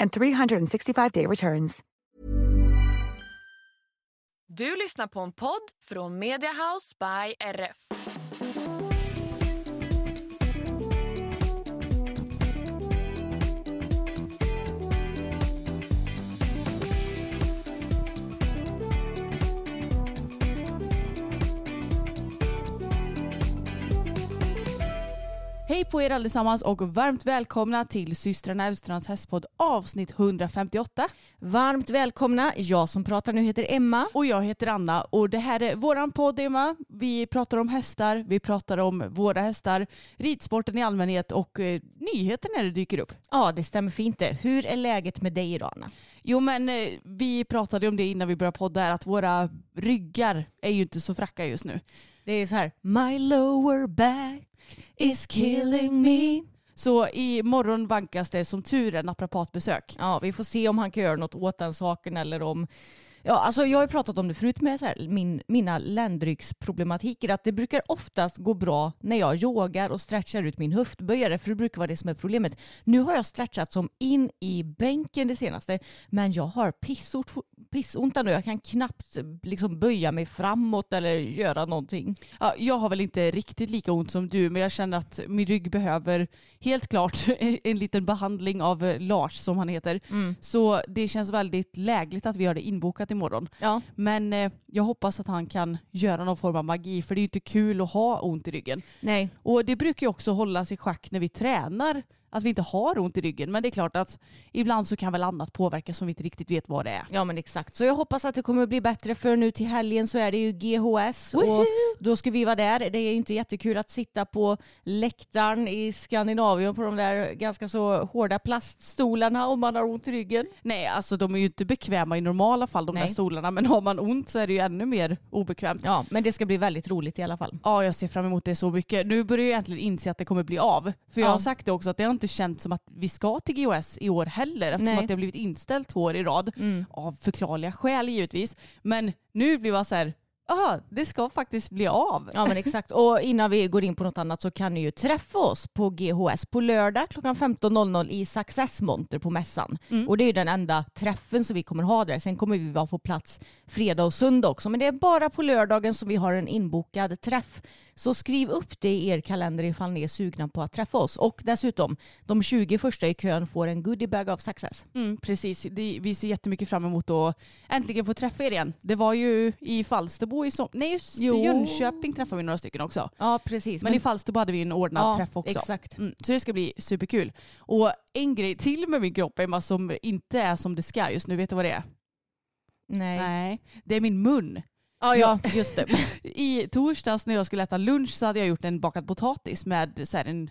and 365-day returns. Du lyssnar på en podd från Media House by RF. Hej på er allesammans och varmt välkomna till systrarna Elvstrands hästpodd avsnitt 158. Varmt välkomna. Jag som pratar nu heter Emma. Och jag heter Anna och det här är våran podd Emma. Vi pratar om hästar, vi pratar om våra hästar, ridsporten i allmänhet och eh, nyheter när det dyker upp. Ja, det stämmer fint det. Hur är läget med dig idag Anna? Jo men eh, vi pratade om det innan vi började podda här att våra ryggar är ju inte så fracka just nu. Det är så här, my lower back is killing me. Så imorgon vankas det som tur är naprapatbesök. Ja, vi får se om han kan göra något åt den saken eller om Ja, alltså jag har ju pratat om det förut med så här, min, mina ländryggsproblematiker. Att det brukar oftast gå bra när jag yogar och stretchar ut min höftböjare. För det brukar vara det som är problemet. Nu har jag stretchat som in i bänken det senaste. Men jag har pissort, pissont nu. Jag kan knappt liksom böja mig framåt eller göra någonting. Ja, jag har väl inte riktigt lika ont som du. Men jag känner att min rygg behöver helt klart en liten behandling av Lars som han heter. Mm. Så det känns väldigt lägligt att vi har det inbokat imorgon. Ja. Men eh, jag hoppas att han kan göra någon form av magi för det är ju inte kul att ha ont i ryggen. Nej. Och det brukar ju också hållas i schack när vi tränar att vi inte har ont i ryggen. Men det är klart att ibland så kan väl annat påverka som vi inte riktigt vet vad det är. Ja men exakt. Så jag hoppas att det kommer bli bättre för nu till helgen så är det ju GHS Woho! och då ska vi vara där. Det är ju inte jättekul att sitta på läktaren i Skandinavien på de där ganska så hårda plaststolarna om man har ont i ryggen. Nej, alltså de är ju inte bekväma i normala fall de Nej. där stolarna. Men har man ont så är det ju ännu mer obekvämt. Ja men det ska bli väldigt roligt i alla fall. Ja, jag ser fram emot det så mycket. Nu börjar jag egentligen inse att det kommer bli av. För jag Ja. har sagt det också att det har inte känts som att vi ska till GOS i år heller eftersom Nej. att det har blivit inställt två år i rad. Mm. Av förklarliga skäl givetvis. Men nu blir jag så här, aha, det ska faktiskt bli av. Ja men exakt. Och innan vi går in på något annat så kan ni ju träffa oss på GHS på lördag klockan 15.00 i Success Monter på mässan. Mm. Och det är ju den enda träffen som vi kommer ha där. Sen kommer vi vara på plats fredag och söndag också. Men det är bara på lördagen som vi har en inbokad träff. Så skriv upp det i er kalender ifall ni är sugna på att träffa oss. Och dessutom, de 20 första i kön får en goodiebag av Success. Mm, precis, vi ser jättemycket fram emot att äntligen få träffa er igen. Det var ju i Falsterbo i som... Nej just Jo. Jönköping träffade vi några stycken också. Ja precis. Men, i Falsterbo hade vi en ordnad ja, träff också. Exakt. Mm, så det ska bli superkul. Och en grej till med min kropp Emma som inte är som det ska just nu, vet du vad det är? Nej. Nej, det är min mun. Ja, ja just det. I torsdags när jag skulle äta lunch så hade jag gjort en bakad potatis med så en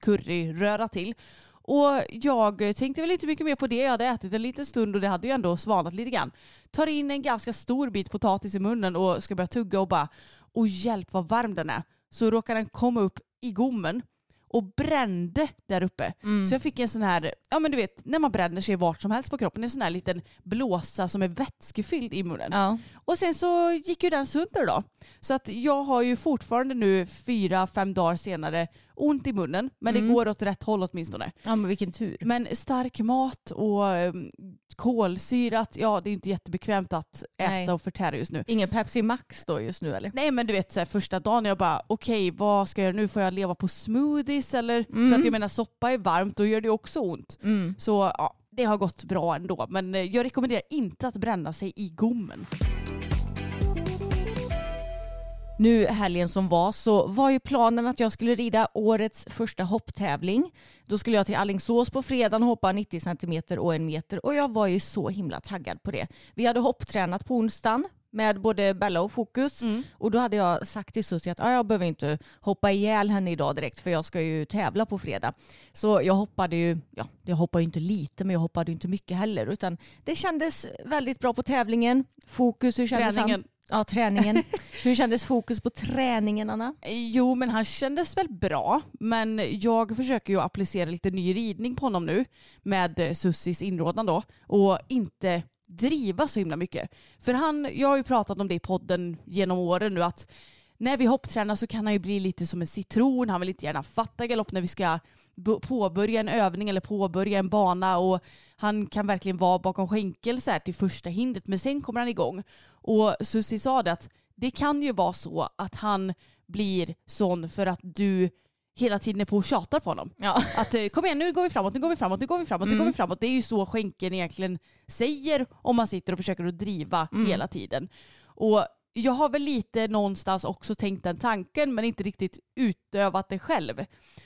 curryröra till. Och jag tänkte väl inte mycket mer på det. Jag hade ätit en liten stund och det hade ju ändå svalnat lite grann. Tar in en ganska stor bit potatis i munnen och ska börja tugga och bara, och hjälp vad varm den är. Så råkar den komma upp i gommen och brände där uppe. Mm. Så jag fick en sån här, ja men du vet när man bränner sig vart som helst på kroppen, en sån här liten blåsa som är vätskefylld i munnen. Ja. Och sen så gick ju den sönder då. Så att jag har ju fortfarande nu fyra, fem dagar senare ont i munnen. Men Mm. det går åt rätt håll åtminstone. ja men vilken tur. Men stark mat och um, kolsyrat, ja det är inte jättebekvämt att äta Nej. och förtära just nu. Ingen Pepsi Max då just nu eller? Nej men du vet så här, första dagen jag bara okej vad ska jag göra nu? Får jag leva på smoothies eller? För Mm. att jag menar soppa är varmt då gör det också ont. Mm. Så ja, det har gått bra ändå. Men eh, jag rekommenderar inte att bränna sig i gommen. Nu helgen som var så var ju planen att jag skulle rida årets första hopptävling. Då skulle jag till Allingsås på fredagen hoppa 90 cm och en meter och jag var ju så himla taggad på det. Vi hade hopptränat på onsdagen med både Bella och Fokus Mm. och då hade jag sagt till Susie att ah, jag behöver inte hoppa ihjäl henne idag direkt för jag ska ju tävla på fredag. Så jag hoppade ju, ja jag hoppade ju inte lite men jag hoppade inte mycket heller utan det kändes väldigt bra på tävlingen. Fokus, hur kändes Träningen. han? Ja, träningen. hur kändes fokus på träningen Anna? Jo, men han kändes väl bra. Men jag försöker ju applicera lite ny ridning på honom nu med eh, Sussis inrådan då och inte driva så himla mycket. För han, jag har ju pratat om det i podden genom åren nu att när vi hopptränar så kan han ju bli lite som en citron. Han vill inte gärna fatta galopp när vi ska påbörja en övning eller påbörja en bana och han kan verkligen vara bakom skänkel så här till första hindret men sen kommer han igång. Och Susie sa det att det kan ju vara så att han blir sån för att du hela tiden är på och tjatar på honom. Ja. Att eh, kom igen nu går vi framåt, nu går vi framåt, nu går vi framåt, nu går vi framåt. Det är ju så skänken egentligen säger om man sitter och försöker att driva hela tiden. Och jag har väl lite någonstans också tänkt den tanken men inte riktigt utövat det själv.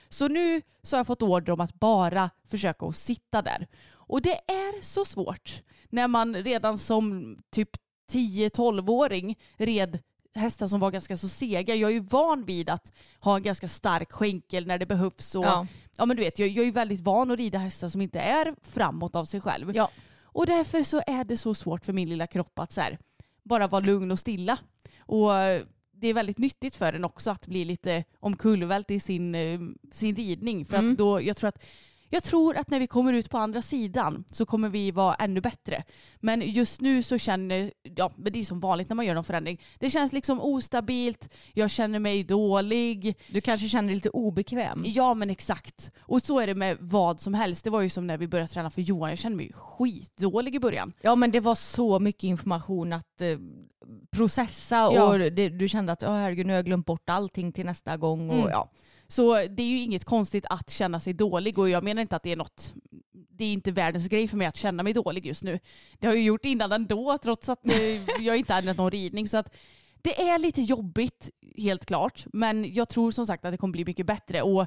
Så nu så har jag fått order om att bara försöka att sitta där. Och det är så svårt när man redan som typ 10-12-åring red hästar som var ganska så sega. Jag är ju van vid att ha en ganska stark skänkel när det behövs. Och, ja. Ja. men du vet, jag, jag är väldigt van att rida hästar som inte är framåt av sig själv. Ja. Och därför så är det så svårt för min lilla kropp att så här, bara vara lugn och stilla. Och eh, det är väldigt nyttigt för den också att bli lite omkullvält i sin, eh, sin ridning. För Mm. att då, jag tror att jag tror att när vi kommer ut på andra sidan så kommer vi vara ännu bättre. Men just nu så känner, ja men det är som vanligt när man gör någon förändring. Det känns liksom ostabilt, jag känner mig dålig. Du kanske känner dig lite obekväm? Ja men exakt. Och så är det med vad som helst. Det var ju som när vi började träna för Johan, jag kände mig skitdålig i början. Ja men det var så mycket information att eh, processa Ja. och det, du kände att oh, herregud nu har jag glömt bort allting till nästa gång. Och, Mm. ja. Så det är ju inget konstigt att känna sig dålig och jag menar inte att det är något, det är inte världens grej för mig att känna mig dålig just nu. Det har jag gjort innan ändå trots att eh, jag inte hade någon ridning. Så att det är lite jobbigt helt klart men jag tror som sagt att det kommer bli mycket bättre och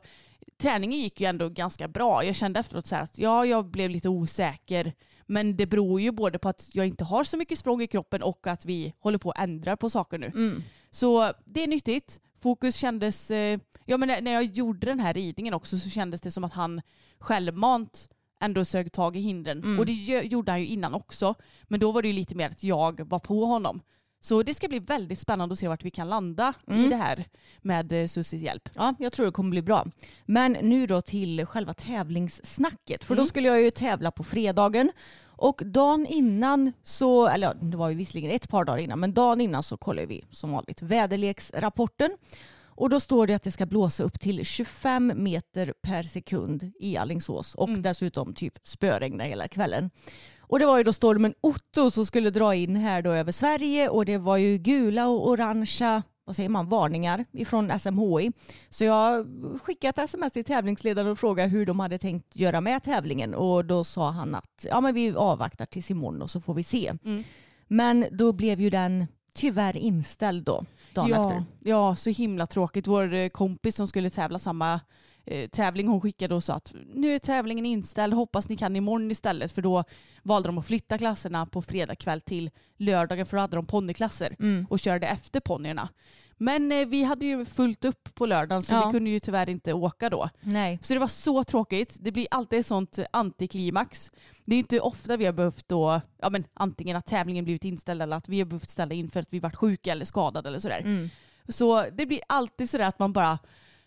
träningen gick ju ändå ganska bra. Jag kände efteråt så att ja, jag blev lite osäker men det beror ju både på att jag inte har så mycket språng i kroppen och att vi håller på att ändra på saker nu. Mm. Så det är nyttigt. Fokus kändes, eh, ja men när- jag gjorde den här ridningen också så kändes det som att han självmant ändå sög tag i hindren. Mm. Och det gjorde han ju innan också. Men då var det ju lite mer att jag var på honom. Så det ska bli väldigt spännande att se vart vi kan landa i Mm. det här med eh, Susis hjälp. Ja, jag tror det kommer bli bra. Men nu då till själva tävlingssnacket. För då Mm. skulle jag ju tävla på fredagen. Och dagen innan så, eller ja, det var ju visserligen ett par dagar innan, men dagen innan så kollade vi som vanligt väderleksrapporten. Och då står det att det ska blåsa upp till 25 meter per sekund i Allingsås och Mm. dessutom typ spöregna hela kvällen. Och det var ju då stormen Otto som skulle dra in här då över Sverige och det var ju gula och orangea vad säger man, varningar ifrån SMHI. Så jag skickade ett sms till tävlingsledaren och frågade hur de hade tänkt göra med tävlingen och då sa han att ja, men vi avvaktar tills imorgon och så får vi se. Mm. Men då blev ju den tyvärr inställd då, dagen ja, efter. Ja, så himla tråkigt. Vår eh, kompis som skulle tävla samma eh, tävling hon skickade och sa att nu är tävlingen inställd, hoppas ni kan imorgon istället för då valde de att flytta klasserna på fredag kväll till lördagen för då hade de ponnyklasser Mm. och körde efter ponnyerna. Men eh, vi hade ju fullt upp på lördagen så Ja. vi kunde ju tyvärr inte åka då. Nej. Så det var så tråkigt. Det blir alltid ett sånt antiklimax. Det är inte ofta vi har behövt då, ja men antingen att tävlingen blivit inställd eller att vi har behövt ställa in för att vi varit sjuka eller skadade eller sådär. Mm. Så det blir alltid sådär att man bara,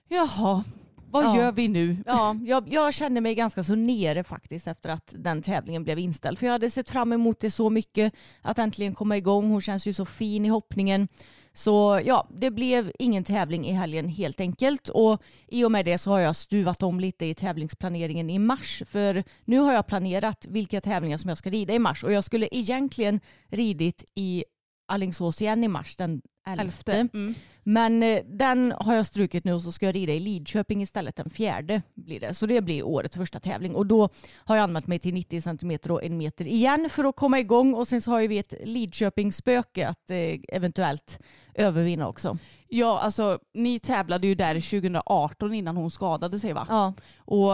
jaha, vad Ja. gör vi nu? Ja, jag, jag kände mig ganska så nere faktiskt efter att den tävlingen blev inställd. För jag hade sett fram emot det så mycket, att äntligen komma igång. Hon känns ju så fin i hoppningen. Så ja, det blev ingen tävling i helgen helt enkelt. Och i och med det så har jag stuvat om lite i tävlingsplaneringen i mars. För nu har jag planerat vilka tävlingar som jag ska rida i mars. Och jag skulle egentligen ridit i Alingsås igen i mars den elfte. Mm. Men eh, den har jag strukit nu och så ska jag rida i Lidköping istället den fjärde blir det. Så det blir årets första tävling och då har jag anmält mig till 90 cm och en meter igen för att komma igång och sen så har ju vi ett Lidköpingsspöke att eh, eventuellt övervinna också. Ja, alltså ni tävlade ju där 2018 innan hon skadade sig va? Ja, Och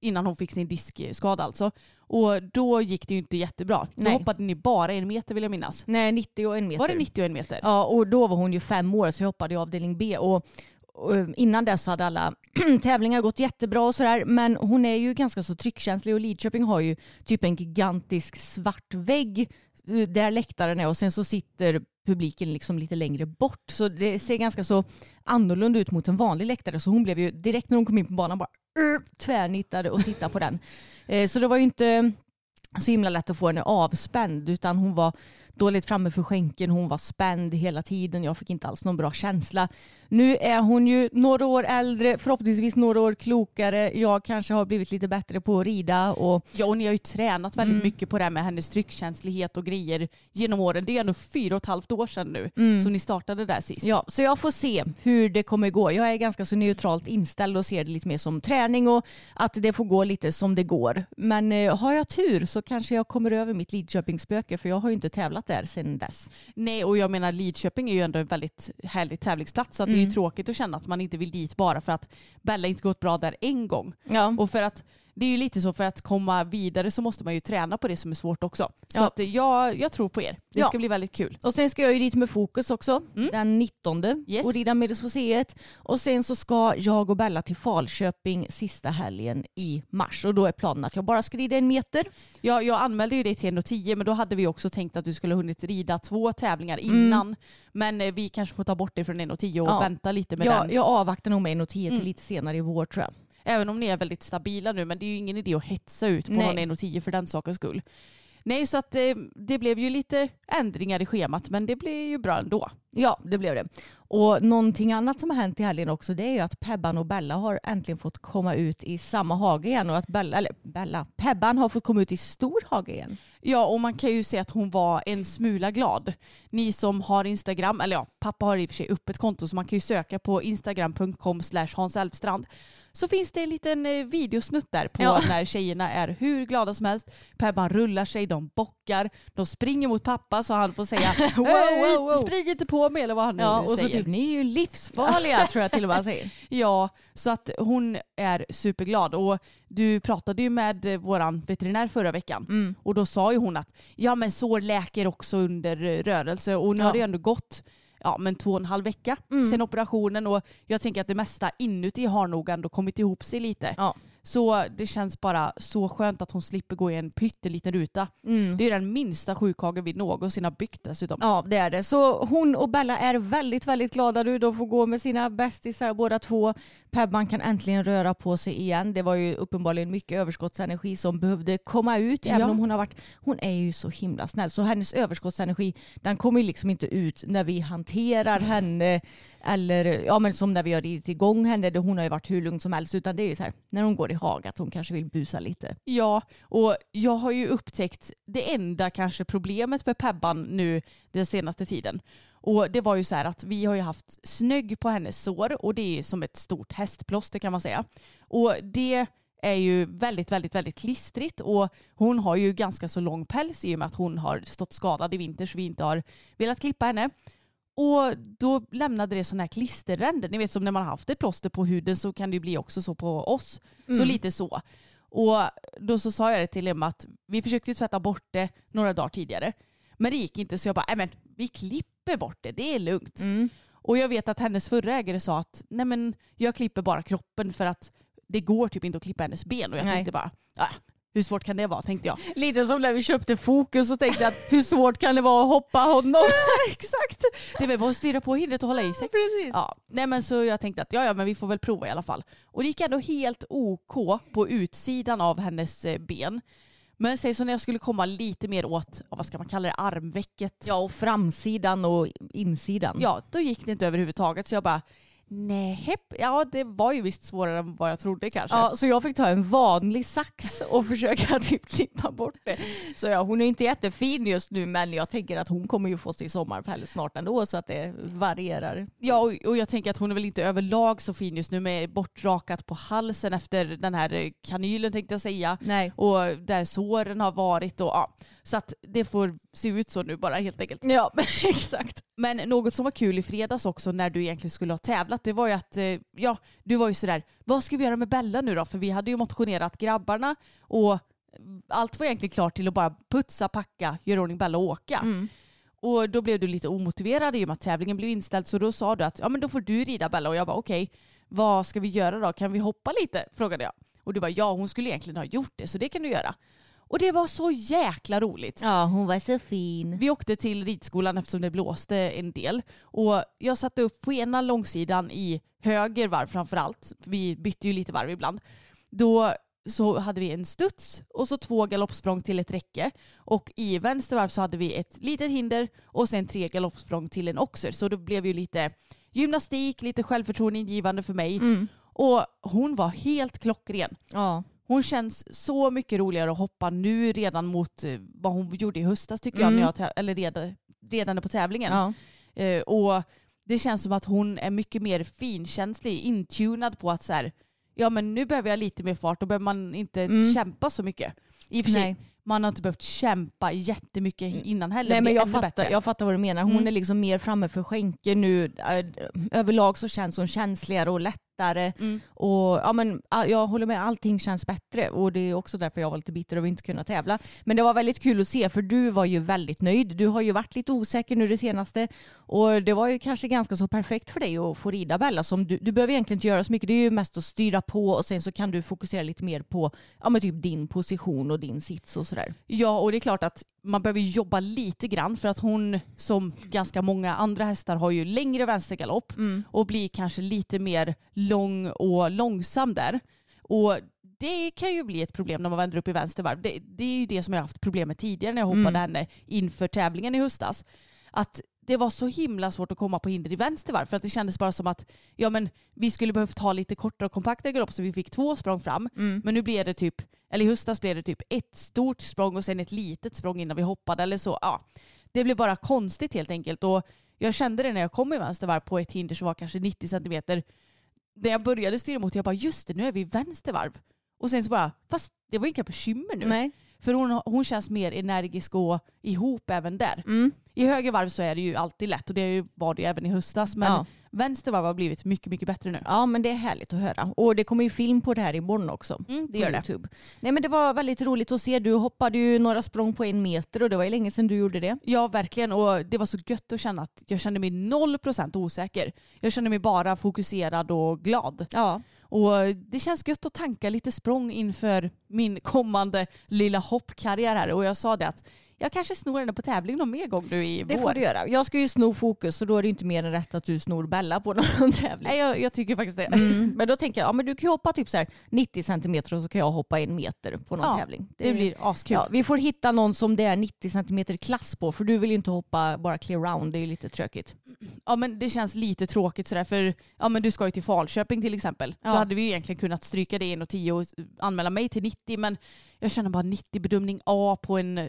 innan hon fick sin diskskada alltså. Och då gick det ju inte jättebra. Då Nej. hoppade ni bara en meter vill jag minnas. nej 90 och en meter. Var det 90 och en meter? Ja, och då var hon ju fem år så jag hoppade i avdelning B. Och, och innan dess hade alla tävlingar gått jättebra och sådär. Men hon är ju ganska så tryckkänslig och Lidköping har ju typ en gigantisk svart vägg eh, där läktaren är och sen så sitter publiken liksom lite längre bort. Så det ser ganska så annorlunda ut mot en vanlig läktare. Så hon blev ju direkt när hon kom in på banan bara tvärnittade och tittade på den. Eh, så det var ju inte så himla lätt att få henne avspänd utan hon var dåligt framme för skänken, hon var spänd hela tiden, jag fick inte alls någon bra känsla. Nu är hon ju några år äldre, förhoppningsvis några år klokare, jag kanske har blivit lite bättre på att rida och Ja och ni har ju tränat väldigt Mm. mycket på det här med hennes tryckkänslighet och grejer genom åren. Det är ändå fyra och ett halvt år sedan nu som ni startade där sist. Ja, så jag får se hur det kommer gå. Jag är ganska så neutralt inställd och ser det lite mer som träning och att det får gå lite som det går. Men eh, har jag tur så kanske jag kommer över mitt Lidköpingsspöke för jag har ju inte tävlat där sedan dess. Nej och jag menar Lidköping är ju ändå en väldigt härlig tävlingsplats så att det är ju tråkigt att känna att man inte vill dit bara för att Bella inte gått bra där en gång. Ja. Och för att det är ju lite så för att komma vidare så måste man ju träna på det som är svårt också. Så Ja. att eh, jag, jag tror på er. Det Ja. ska bli väldigt kul. Och sen ska jag ju dit med fokus också den 19 Yes. och rida Medelsmuseet. Och sen så ska jag och Bella till Falköping sista helgen i mars och då är planen att jag bara ska rida en meter. Jag, jag anmälde ju dig till 1.10 men då hade vi också tänkt att du skulle hunnit rida två tävlingar innan. Men eh, vi kanske får ta bort det från 1.10 och Ja. vänta lite med Jag, den. jag avvaktar nog med en och tio Mm. till lite senare i vår tror jag. Även om ni är väldigt stabila nu men det är ju ingen idé att hetsa ut på Nej. någon 1.10 för den sakens skull. Nej så att eh, det blev ju lite ändringar i schemat men det blev ju bra ändå. Ja, det blev det. Och någonting annat som har hänt i helgen också det är ju att Pebban och Bella har äntligen fått komma ut i samma hage igen och att Bella, eller Bella, Pebban har fått komma ut i stor hage igen. Ja och man kan ju se att hon var en smula glad. Ni som har Instagram, eller ja pappa har i och för sig upp ett konto så man kan ju söka på instagram.com slash Hans. Så finns det en liten eh, videosnutt där på Ja. när tjejerna är hur glada som helst. Pebban rullar sig, de bockar, de springer mot pappa så han får säga Wow, "Hej, wow, wow." spring inte på mig eller vad han nu Ja, och så säger. typ, ni är ju livsfarliga tror jag till och med han säger. Ja, så att hon är superglad. Och du pratade ju med eh, våran veterinär förra veckan Mm. och då sa ju hon att ja men sår läker också under eh, rörelse och nu Ja. har det ju ändå gått ja, men två och en halv vecka Mm. sedan operationen och jag tänker att det mesta inuti har nog ändå kommit ihop sig lite. Ja. Så det känns bara så skönt att hon slipper gå i en pytteliten ruta. Mm. Det är den minsta sjukhagen vi någonsin har byggt dessutom. Ja, det är det. Så hon och Bella är väldigt, väldigt glada nu. De får gå med sina bästisar båda två. Pebban kan äntligen röra på sig igen. Det var ju uppenbarligen mycket överskottsenergi som behövde komma ut. Även Ja. om hon har varit, hon är ju så himla snäll. Så hennes överskottsenergi, den kommer ju liksom inte ut när vi hanterar henne. Eller ja, men som när vi har ridit igång henne. Hon har ju varit hur lugn som helst. Utan det är ju så här, när hon går i hag att hon kanske vill busa lite. Ja, och jag har ju upptäckt det enda kanske problemet med Pebban nu den senaste tiden. Och det var ju så här att vi har ju haft snögg på hennes sår och det är som ett stort hästplåster kan man säga. Och det är ju väldigt, väldigt, väldigt klistrigt och hon har ju ganska så lång päls i och med att hon har stått skadad i vinter så vi inte har velat klippa henne. Och då lämnade det sådana här klisterränder. Ni vet som när man har haft ett plåster på huden så kan det ju bli också så på oss. Så lite så. Och då så sa jag det till Emma att vi försökte ju tvätta bort det några dagar tidigare. Men det gick inte så jag bara, nej men vi klipper bort det, det är lugnt. Och jag vet att hennes förra ägare sa att nej men jag klipper bara kroppen för att det går typ inte att klippa hennes ben. Och jag Nej. tänkte bara, ah, hur svårt kan det vara tänkte jag. Lite som när vi köpte Fokus och tänkte att hur svårt kan det vara att hoppa honom? Exakt. Det väl bara att styra på hindret och hålla i sig. Precis. Ja, nej men så jag tänkte att ja, ja men vi får väl prova i alla fall. Och det gick ändå helt OK på utsidan av hennes eh, ben. Men säg så när jag skulle komma lite mer åt, vad ska man kalla det, armvecket. Ja, och framsidan och insidan. Ja, då gick det inte överhuvudtaget. Så jag bara, Nej, ja det var ju visst svårare än vad jag trodde kanske. Ja, så jag fick ta en vanlig sax och försöka typ klippa bort det. Så ja, hon är inte jättefin just nu men jag tänker att hon kommer ju få sig sommarfäll snart ändå så att det varierar. Ja och, och jag tänker att hon är väl inte överlag så fin just nu med bortrakat på halsen efter den här kanylen tänkte jag säga. Nej. Och där såren har varit och ja. Så att det får se ut så nu bara helt enkelt. Ja, exakt. Men något som var kul i fredags också när du egentligen skulle ha tävlat det var ju att eh, ja, du var ju sådär vad ska vi göra med Bella nu då? För vi hade ju motionerat grabbarna och allt var egentligen klart till att bara putsa, packa, göra ordning Bella och åka. Mm. Och då blev du lite omotiverad i och med att tävlingen blev inställd så då sa du att ja men då får du rida Bella och jag bara okej vad ska vi göra då? Kan vi hoppa lite? frågade jag. Och du bara ja hon skulle egentligen ha gjort det så det kan du göra. Och det var så jäkla roligt. Ja, hon var så fin. Vi åkte till ridskolan eftersom det blåste en del. Och jag satte upp på ena långsidan i höger varv framför allt. Vi bytte ju lite varv ibland. Då så hade vi en studs och så två galoppsprång till ett räcke. Och i vänster varv så hade vi ett litet hinder och sen tre galoppsprång till en oxer. Så det blev ju lite gymnastik, lite självförtroende ingivande för mig. Mm. Och hon var helt klockren. Ja. Hon känns så mycket roligare att hoppa nu redan mot eh, vad hon gjorde i höstas tycker jag, Mm. när jag eller redan, redan på tävlingen. ja. Eh, och det känns som att hon är mycket mer finkänslig, intunad på att så här, ja men nu behöver jag lite mer fart, då behöver man inte Mm. kämpa så mycket. I och för sig, man har inte behövt kämpa jättemycket innan heller. Nej men jag fattar, bättre. jag fattar vad du menar. Hon Mm. är liksom mer framme för skänker nu. Överlag så känns hon känsligare och lättare. Mm. Och ja, men, jag håller med, allting känns bättre. Och det är också därför jag var lite bitter över inte kunna tävla. Men det var väldigt kul att se för du var ju väldigt nöjd. Du har ju varit lite osäker nu det senaste. Och det var ju kanske ganska så perfekt för dig att få rida Bella. Som du, du behöver egentligen inte göra så mycket. Det är ju mest att styra på och sen så kan du fokusera lite mer på ja, men typ din position och din sits och sådär. Ja, och det är klart att man behöver jobba lite grann för att hon, som ganska många andra hästar, har ju längre vänstergalopp och blir kanske lite mer lång och långsam där. Och det kan ju bli ett problem när man vänder upp i vänster varv. Det, det är ju det som jag har haft problem med tidigare när jag hoppade henne inför tävlingen i höstas. Att det var så himla svårt att komma på hinder i vänster varv för att det kändes bara som att ja, men vi skulle behövt ha lite kortare och kompaktare galopp så vi fick två språng fram. Men nu blev det typ, eller i höstas blev det typ ett stort språng och sen ett litet språng innan vi hoppade eller så. Ja, det blev bara konstigt helt enkelt. Och jag kände det när jag kom i vänster varv på ett hinder som var kanske 90 centimeter. När jag började styra mot, jag bara just det, nu är vi i vänster varv. Och sen så bara, fast det var inga bekymmer nu. Nej. För hon, hon känns mer energisk och ihop även där. Mm. I höger varv så är det ju alltid lätt och det var det ju även i höstas. Men Ja. vänster varv har blivit mycket, mycket bättre nu. Ja men det är härligt att höra. Och det kommer ju film på det här imorgon också. Mm, det gör det. YouTube. Nej men det var väldigt roligt att se. Du hoppade ju några språng på en meter och det var ju länge sedan du gjorde det. Ja, verkligen. Och det var så gött att känna att jag kände mig 0% osäker. Jag kände mig bara fokuserad och glad. Ja. Och det känns gött att tanka lite språng inför min kommande lilla hoppkarriär här. Och jag sa det att jag kanske snor henne på tävling någon mer gång nu i Det vår. får du göra. Jag ska ju sno fokus så då är det inte mer än rätt att du snor Bella på någon tävling. Nej, jag, jag tycker faktiskt det. Mm. Men då tänker jag, ja men du kan ju hoppa typ så här 90 centimeter och så kan jag hoppa en meter på någon Ja, tävling. Det blir askul. Ja, vi får hitta någon som det är 90 centimeter klass på för du vill ju inte hoppa bara clear round, det är ju lite tråkigt. Ja men det känns lite tråkigt sådär för ja, men du ska ju till Falköping till exempel. Ja. Då hade vi ju egentligen kunnat stryka det 1,10 och anmäla mig till 90 men jag känner bara 90 bedömning A på en eh,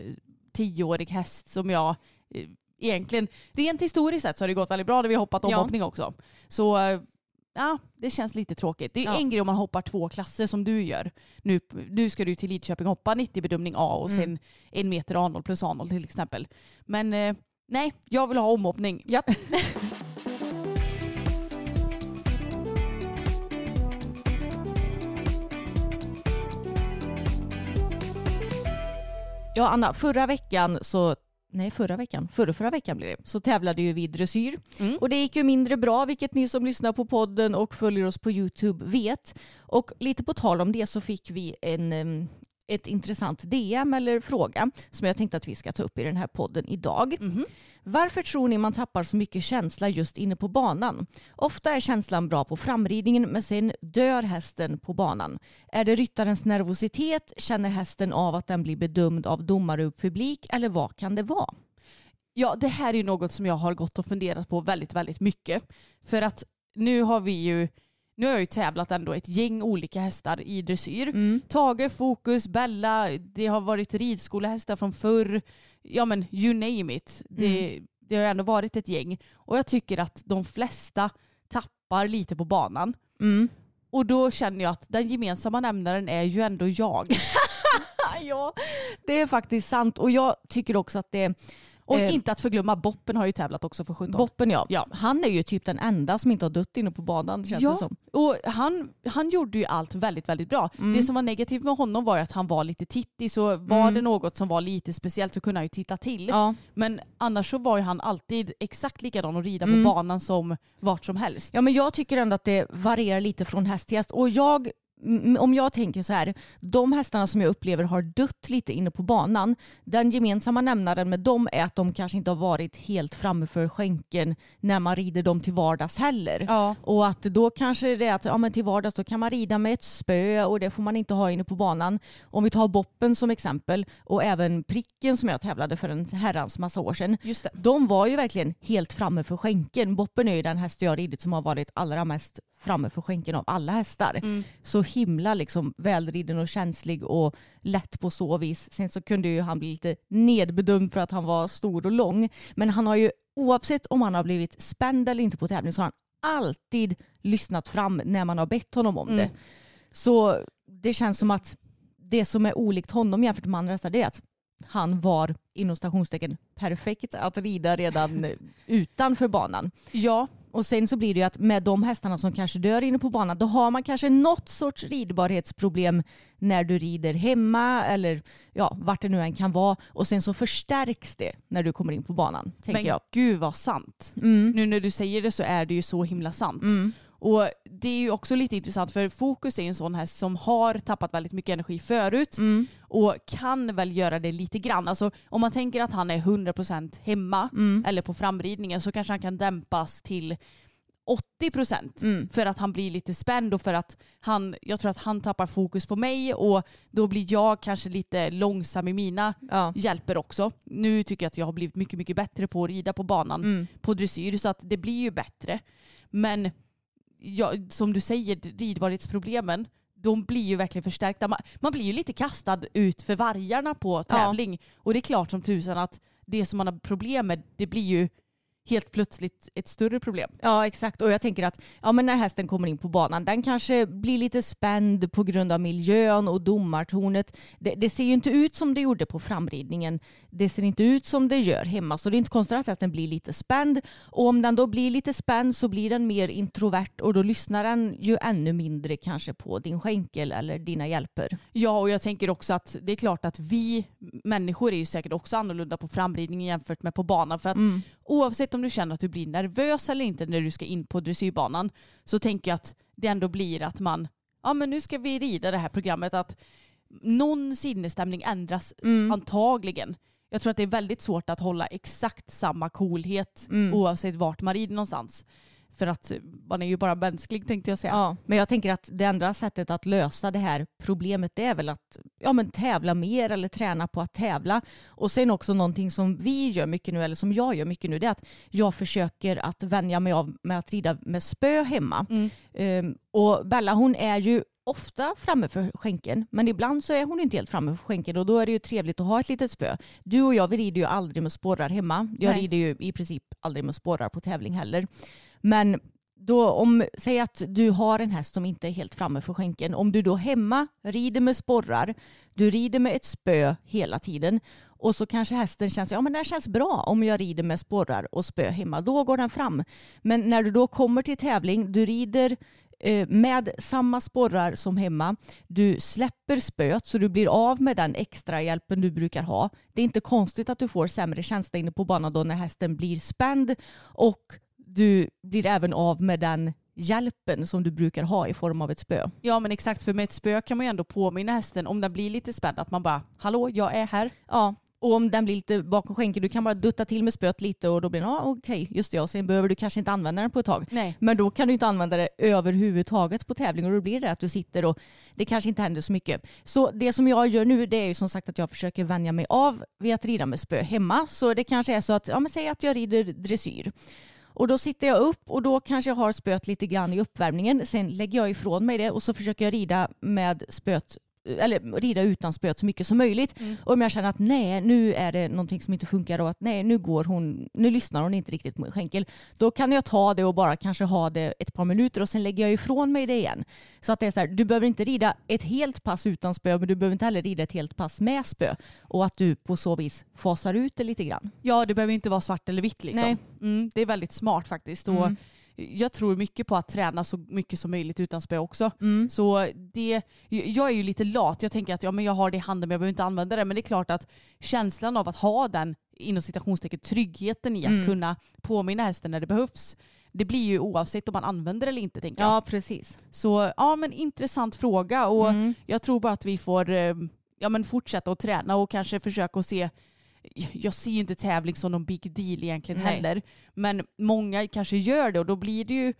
tioårig häst som jag eh, egentligen, rent historiskt sett så har det gått väldigt bra när vi har hoppat Ja. omhoppning också. Så eh, ja, det känns lite tråkigt. Det är Ja. en grej om man hoppar två klasser som du gör. Nu, nu ska du till Lidköping hoppa 90 bedömning A och Mm. sen en meter A0 plus A0 till exempel. Men eh, nej, jag vill ha omhoppning. Ja. Ja Anna, förra veckan så Nej, förra veckan. Förra, förra veckan blev det. Så tävlade ju vi i dressyr. Mm. Och det gick ju mindre bra, vilket ni som lyssnar på podden och följer oss på YouTube vet. Och lite på tal om det så fick vi en, ett intressant DM eller fråga som jag tänkte att vi ska ta upp i den här podden idag. Mhm. Varför tror ni man tappar så mycket känsla just inne på banan? Ofta är känslan bra på framridningen men sen dör hästen på banan. Är det ryttarens nervositet? Känner hästen av att den blir bedömd av domare och publik? Eller vad kan det vara? Ja, det här är något som jag har gått och funderat på väldigt, väldigt mycket. För att nu har vi ju nu har jag ju tävlat ändå ett gäng olika hästar i dressyr. Mm. Tage, Fokus, Bella, det har varit ridskolehästar från förr. Ja men you name it. Det, det har ändå varit ett gäng. Och jag tycker att de flesta tappar lite på banan. Mm. Och då känner jag att den gemensamma nämnaren är ju ändå jag. ja, det är faktiskt sant. Och jag tycker också att det Och Eh. inte att förglömma, Boppen har ju tävlat också för 17. Boppen ja. Ja. Han är ju typ den enda som inte har dött inne på banan känns Ja. det som. Och han, han gjorde ju allt väldigt, väldigt bra. Mm. Det som var negativt med honom var ju att han var lite tittig, så var Mm. det något som var lite speciellt så kunde han ju titta till. Ja. Men annars så var ju han alltid exakt likadan att rida Mm. på banan som vart som helst. ja men jag tycker ändå att det varierar lite från häst till häst. Och jag, om jag tänker så här, de hästarna som jag upplever har dött lite inne på banan, den gemensamma nämnaren med dem är att de kanske inte har varit helt framme för skänken när man rider dem till vardags heller. Ja. Och att då kanske det är att ja, men till vardags då kan man rida med ett spö och det får man inte ha inne på banan. Om vi tar Boppen som exempel och även Pricken som jag tävlade för en herrans massa år sedan. Just det. De var ju verkligen helt framme för skänken. Boppen är ju den häst jag ridit som har varit allra mest framme för skänken av alla hästar. Mm. Så himla liksom välriden och känslig och lätt på så vis. Sen så kunde ju han bli lite nedbedömd för att han var stor och lång. Men han har ju oavsett om han har blivit spänd eller inte på tävling så har han alltid lyssnat fram när man har bett honom om Mm. det. Så det känns som att det som är olikt honom jämfört med andra hästar det är att han var inom stationstecken perfekt att rida redan utanför banan. Ja, Och sen så blir det ju att med de hästarna som kanske dör inne på banan då har man kanske något sorts ridbarhetsproblem när du rider hemma eller ja, vart det nu än kan vara. Och sen så förstärks det när du kommer in på banan, men jag. gud vad sant. Mm. Nu när du säger det så är det ju så himla sant. Mm. Och det är ju också lite intressant för Fokus är en sån häst som har tappat väldigt mycket energi förut Mm. och kan väl göra det lite grann. Alltså om man tänker att han är 100% hemma Mm. eller på framridningen så kanske han kan dämpas till 80% Mm. för att han blir lite spänd och för att han, jag tror att han tappar fokus på mig och då blir jag kanske lite långsam i mina Ja. hjälper också. Nu tycker jag att jag har blivit mycket, mycket bättre på att rida på banan Mm. på dressyr så att det blir ju bättre. Men ja, som du säger, ridbarhetsproblemen de blir ju verkligen förstärkta. Man, man blir ju lite kastad ut för vargarna på tävling. Och det är klart som tusan att det som man har problem med, det blir ju helt plötsligt ett större problem. Ja exakt och jag tänker att ja, men när hästen kommer in på banan den kanske blir lite spänd på grund av miljön och domartornet. Det, det ser ju inte ut som det gjorde på framridningen. Det ser inte ut som det gör hemma så det är inte konstigt att hästen blir lite spänd. Och om den då blir lite spänd så blir den mer introvert och då lyssnar den ju ännu mindre kanske på din skänkel eller dina hjälper. Ja och jag tänker också att det är klart att vi människor är ju säkert också annorlunda på framridningen jämfört med på banan. För att Mm. Oavsett om du känner att du blir nervös eller inte när du ska in på dressyrbanan så tänker jag att det ändå blir att man, ja men nu ska vi rida det här programmet, att någon sinnesstämning ändras Mm. antagligen. Jag tror att det är väldigt svårt att hålla exakt samma coolhet Mm. oavsett vart man rider någonstans. För att man är ju bara mänsklig tänkte jag säga. Ja, men jag tänker att det enda sättet att lösa det här problemet det är väl att ja, men tävla mer eller träna på att tävla. Och sen också någonting som vi gör mycket nu, eller som jag gör mycket nu, det är att jag försöker att vänja mig av med att rida med spö hemma. Mm. Ehm, och Bella hon är ju ofta framme för skänken men ibland så är hon inte helt framme för skänken och då är det ju trevligt att ha ett litet spö. Du och jag vi rider ju aldrig med spårar hemma. Jag Nej. rider ju i princip aldrig med spårar på tävling heller. Men då om, säg att du har en häst som inte är helt framme för skänken. Om du då hemma rider med sporrar, du rider med ett spö hela tiden och så kanske hästen känns, ja men det känns bra om jag rider med sporrar och spö hemma. Då går den fram. Men när du då kommer till tävling, du rider eh, med samma sporrar som hemma. Du släpper spöet så du blir av med den extra hjälpen du brukar ha. Det är inte konstigt att du får sämre känsla inne på banan då när hästen blir spänd och du blir även av med den hjälpen som du brukar ha i form av ett spö. Ja men exakt, för med ett spö kan man ju ändå påminna hästen om den blir lite spänd att man bara hallå jag är här. Ja, och om den blir lite bakom skänken, du kan bara dutta till med spöet lite och då blir den, ja okej, just det, och sen behöver du kanske inte använda den på ett tag. Nej. Men då kan du inte använda det överhuvudtaget på tävling och då blir det att du sitter och det kanske inte händer så mycket. Så det som jag gör nu det är ju som sagt att jag försöker vänja mig av vid att rida med spö hemma. Så det kanske är så att, ja men säg att jag rider dressyr. Och då sitter jag upp och då kanske jag har spöet lite grann i uppvärmningen. Sen lägger jag ifrån mig det och så försöker jag rida med spöet eller rida utan spöet så mycket som möjligt. Mm. Och om jag känner att nej, nu är det någonting som inte funkar och att nej, nu går hon, nu lyssnar hon inte riktigt på skänkel. Då kan jag ta det och bara kanske ha det ett par minuter och sen lägger jag ifrån mig det igen. Så att det är så här, du behöver inte rida ett helt pass utan spö, men du behöver inte heller rida ett helt pass med spö. Och att du på så vis fasar ut det lite grann. Ja, det behöver inte vara svart eller vitt liksom. Nej. Mm, det är väldigt smart faktiskt. Och Mm. Jag tror mycket på att träna så mycket som möjligt utan spö också. Mm. Så det, jag är ju lite lat. Jag tänker att ja, men jag har det i handen men jag behöver inte använda det. Men det är klart att känslan av att ha den inom citationstecken tryggheten i att Mm. kunna påminna hästen när det behövs. Det blir ju oavsett om man använder det eller inte tänker jag. Ja, precis. Så ja men intressant fråga och Mm. jag tror bara att vi får eh, ja, men fortsätta att träna och kanske försöka att se jag ser ju inte tävling som någon big deal egentligen Nej. heller. Men många kanske gör det och då blir det ju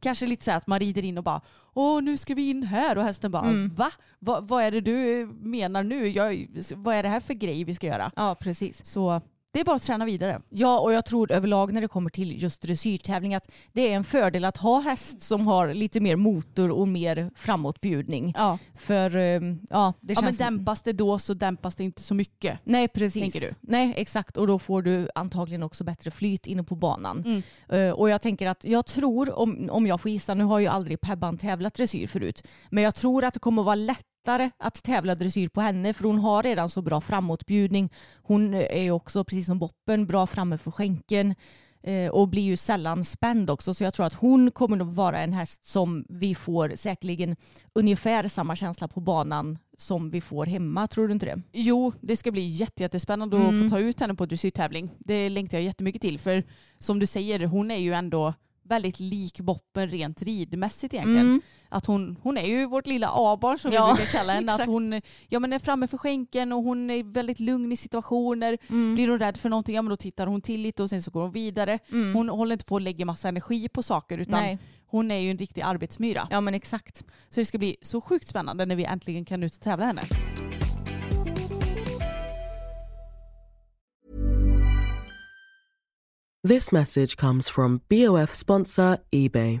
kanske lite så att man rider in och bara åh nu ska vi in här och hästen bara Mm. va? va? Vad är det du menar nu? Jag, vad är det här för grej vi ska göra? Ja, precis. Så det är bara att träna vidare. Ja, och jag tror överlag när det kommer till just dressyrtävling att det är en fördel att ha häst som har lite mer motor och mer framåtbjudning. Ja, För eh, ja, det ja men känns... dämpas det då så dämpas det inte så mycket. Nej, precis. tänker du? Nej, exakt. Och då får du antagligen också bättre flyt inne på banan. Mm. Eh, och jag tänker att jag tror, om, om jag får gissa, nu har ju aldrig Pebban tävlat dressyr förut, men jag tror att det kommer att vara lättare att tävla dressyr på henne för hon har redan så bra framåtbjudning. Hon är ju också, precis som Boppen, bra framme för skänken eh, och blir ju sällan spänd också. Så jag tror att hon kommer att vara en häst som vi får säkerligen ungefär samma känsla på banan som vi får hemma. Tror du inte det? Jo, det ska bli jätte, jättespännande Mm. att få ta ut henne på dressyrtävling. Det längtar jag jättemycket till. För som du säger, hon är ju ändå väldigt lik Boppen rent ridmässigt egentligen. Mm. Att hon, hon är ju vårt lilla A-barn som Ja, vi brukar kalla henne. Att hon ja, men är framme för skänken och hon är väldigt lugn i situationer. Mm. Blir hon rädd för någonting, ja men då tittar hon till lite och sen så går hon vidare. Mm. Hon håller inte på att lägga massa energi på saker utan Nej. hon är ju en riktig arbetsmyra. Ja men exakt. Så det ska bli så sjukt spännande när vi äntligen kan ut och tävla henne. This message comes from BOF sponsor eBay.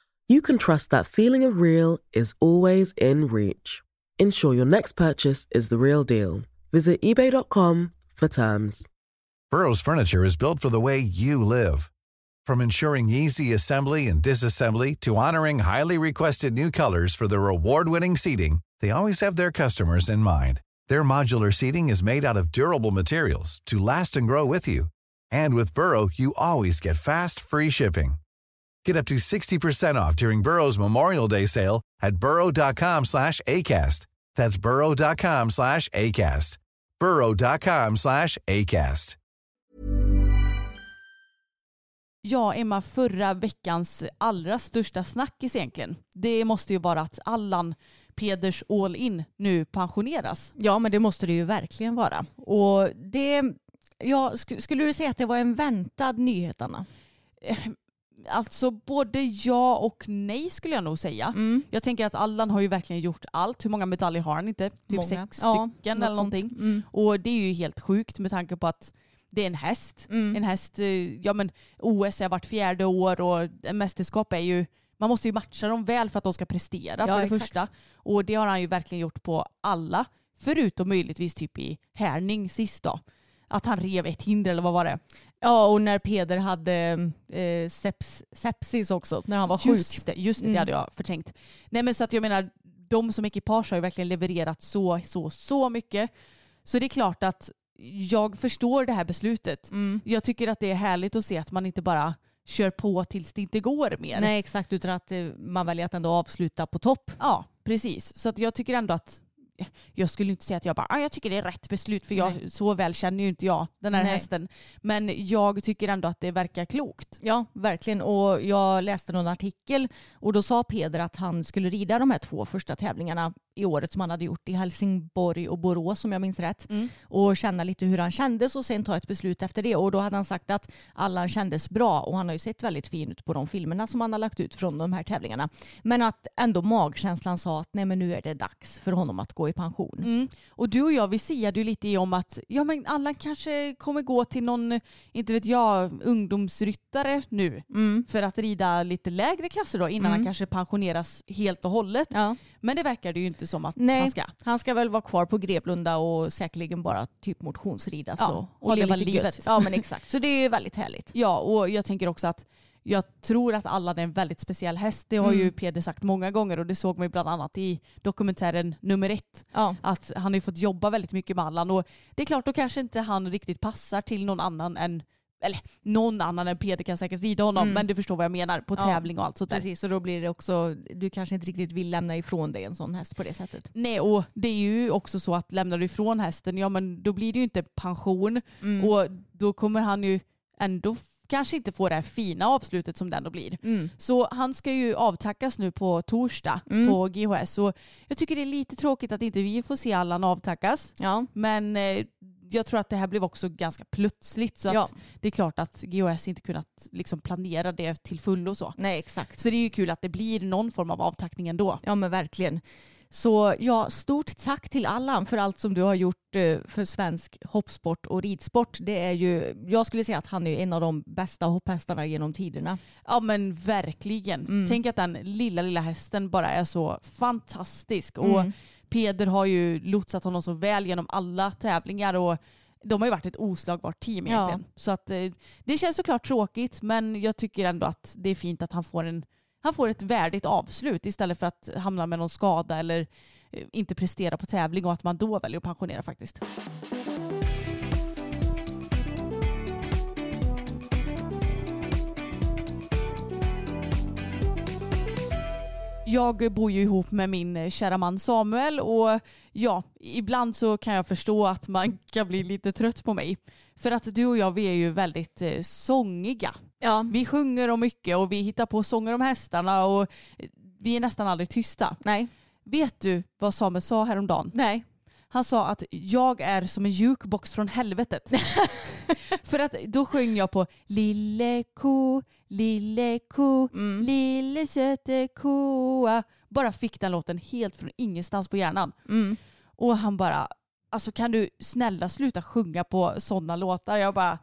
you can trust that feeling of real is always in reach. Ensure your next purchase is the real deal. Visit eBay.com for terms. Burrow's furniture is built for the way you live. From ensuring easy assembly and disassembly to honoring highly requested new colors for their award-winning seating, they always have their customers in mind. Their modular seating is made out of durable materials to last and grow with you. And with Burrow, you always get fast, free shipping. Get up to 60% off during Burrow's Memorial Day sale at burrow.com slash ACAST. That's burrow.com slash ACAST. burrow.com slash ACAST. Ja, Emma, förra veckans allra största snackis egentligen. Det måste ju vara att Allan Peders All In nu pensioneras. Ja men det måste det ju verkligen vara. Och det, ja, sk- skulle du säga att det var en väntad nyhet Anna? Alltså både ja och nej skulle jag nog säga. Mm. Jag tänker att Allan har ju verkligen gjort allt. Hur många medaljer har han inte? Typ Många. sex Ja, stycken något eller någonting. Mm. Och det är ju helt sjukt med tanke på att det är en häst. Mm. En häst, eh, ja men OS är vart fjärde år och en mästerskap är ju, man måste ju matcha dem väl för att de ska prestera Ja, för det exakt. första. Och det har han ju verkligen gjort på alla. Förutom möjligtvis typ i härning sist då. Att han rev ett hinder eller vad var det? Ja och när Peder hade eh, seps, sepsis också, när han var sjuk. Just det, just det, Mm. det hade jag förträngt. Nej men så att jag menar, de som ekipage har ju verkligen levererat så, så, så mycket. Så det är klart att jag förstår det här beslutet. Mm. Jag tycker att det är härligt att se att man inte bara kör på tills det inte går mer. Nej exakt, utan att eh, man väljer att ändå avsluta på topp. Ja, precis. Så att jag tycker ändå att jag skulle inte säga att jag bara, ah, jag tycker det är rätt beslut för jag, Nej. så väl känner ju inte jag den här Nej. hästen. Men jag tycker ändå att det verkar klokt. Ja, verkligen. Och jag läste någon artikel och då sa Peder att han skulle rida de här två första tävlingarna i året som han hade gjort i Helsingborg och Borås om jag minns rätt. Mm. Och känna lite hur han kändes och sen ta ett beslut efter det. Och då hade han sagt att Allan kändes bra och han har ju sett väldigt fin ut på de filmerna som han har lagt ut från de här tävlingarna. Men att ändå magkänslan sa att nej men nu är det dags för honom att gå i pension. Mm. Och du och jag vi siade ju lite om att ja, men Allan kanske kommer gå till någon, inte vet jag, ungdomsryttare nu Mm. för att rida lite lägre klasser då innan Mm. han kanske pensioneras helt och hållet. Ja. Men det verkar det ju inte som att Nej. han ska. Han ska väl vara kvar på Greplunda och säkerligen bara typ motionsrida. Ja, så. och leva lite livet. gött. Ja men exakt. Så det är väldigt härligt. Ja, och jag tänker också att jag tror att Allan är en väldigt speciell häst. Det har ju Mm. Peder sagt många gånger och det såg man ju bland annat i dokumentären nummer ett. Ja. Att han har ju fått jobba väldigt mycket med Allan och det är klart då kanske inte han riktigt passar till någon annan än eller någon annan än Peder kan säkert rida honom Mm. men du förstår vad jag menar på Ja, tävling och allt sånt där. Precis, och då blir det också, du kanske inte riktigt vill lämna ifrån dig en sån häst på det sättet. Nej och det är ju också så att lämnar du ifrån hästen ja men då blir det ju inte pension Mm. och då kommer han ju ändå kanske inte få det här fina avslutet som det ändå blir. Mm. Så han ska ju avtackas nu på torsdag Mm. på GHS. Och jag tycker det är lite tråkigt att inte vi får se Allan avtackas. Ja. Men eh, jag tror att det här blev också ganska plötsligt. Så Ja. att det är klart att GHS inte kunnat liksom planera det till fullo så. Nej exakt. Så det är ju kul att det blir någon form av avtackning ändå. Ja men verkligen. Så ja, stort tack till Allan för allt som du har gjort eh, för svensk hoppsport och ridsport. Det är ju, jag skulle säga att han är en av de bästa hopphästarna genom tiderna. Ja men verkligen. Mm. Tänk att den lilla lilla hästen bara är så fantastisk. Och Mm. Peder har ju lotsat honom så väl genom alla tävlingar och de har ju varit ett oslagbart team Ja. egentligen. Så att, eh, det känns såklart tråkigt men jag tycker ändå att det är fint att han får, en, han får ett värdigt avslut istället för att hamna med någon skada eller eh, inte prestera på tävling och att man då väljer att pensionera faktiskt. Jag bor ju ihop med min eh, kära man Samuel och ja, ibland så kan jag förstå att man kan bli lite trött på mig. För att du och jag vi är ju väldigt eh, sångiga. Ja. Vi sjunger om mycket och vi hittar på sånger om hästarna och eh, vi är nästan aldrig tysta. Nej. Vet du vad Samuel sa häromdagen? Nej. Han sa att jag är som en jukebox från helvetet. För att då sjöng jag på Lille ko, lille ko, Mm. lille söte koa. Bara fick den låten helt från ingenstans på hjärnan. Mm. Och han bara, alltså kan du snälla sluta sjunga på sådana låtar? Jag bara,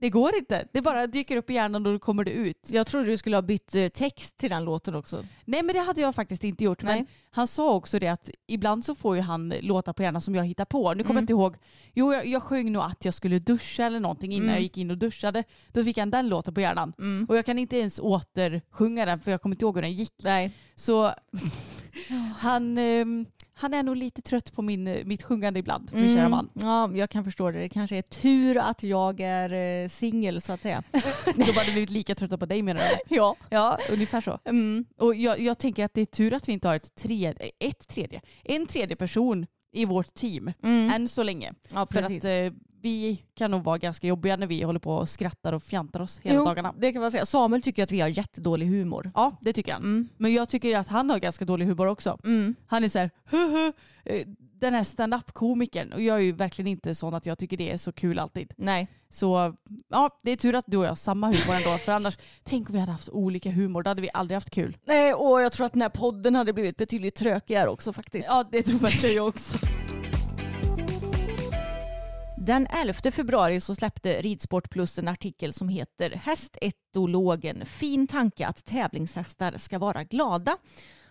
det går inte. Det bara dyker upp i hjärnan och då kommer det ut. Jag trodde du skulle ha bytt eh, text till den låten också. Nej men det hade jag faktiskt inte gjort. Men Nej. han sa också det att ibland så får ju han låtar på hjärnan som jag hittar på. Nu kommer Mm. jag inte ihåg. Jo jag, jag sjöng nog att jag skulle duscha eller någonting innan Mm. jag gick in och duschade. Då fick han den låten på hjärnan. Mm. Och jag kan inte ens återsjunga den för jag kommer inte ihåg hur den gick. Nej. Så han, ehm, han är nog lite trött på min, eh, mitt sjungande ibland, min Mm. kära man. Ja, jag kan förstå det. Det kanske är tur att jag är eh, singel så att säga. De hade blivit lika trötta på dig menar du? ja. Ja, ungefär så. Mm. Och jag, jag tänker att det är tur att vi inte har ett tredje, ett tredje, en tredje person i vårt team Mm. än så länge. Ja, För precis. att eh, vi kan nog vara ganska jobbiga när vi håller på och skrattar och fjantar oss hela Jo, dagarna. det kan man säga. Samuel tycker att vi har jättedålig humor. Ja, det tycker han. Mm. Men jag tycker att han har ganska dålig humor också. Mm. Han är så här, "Höhö." Eh, den här stand-up-komikern. Och jag är ju verkligen inte sån att jag tycker det är så kul alltid. Nej. Så ja, det är tur att du och jag har samma humor ändå. För annars, tänk om vi hade haft olika humor. Då hade vi aldrig haft kul. Nej, och jag tror att den här podden hade blivit betydligt trökigare också faktiskt. Ja, det tror verkligen jag också. Den 11 februari så släppte Ridsport Plus en artikel som heter Hästetologen. Fin tanke att tävlingshästar ska vara glada.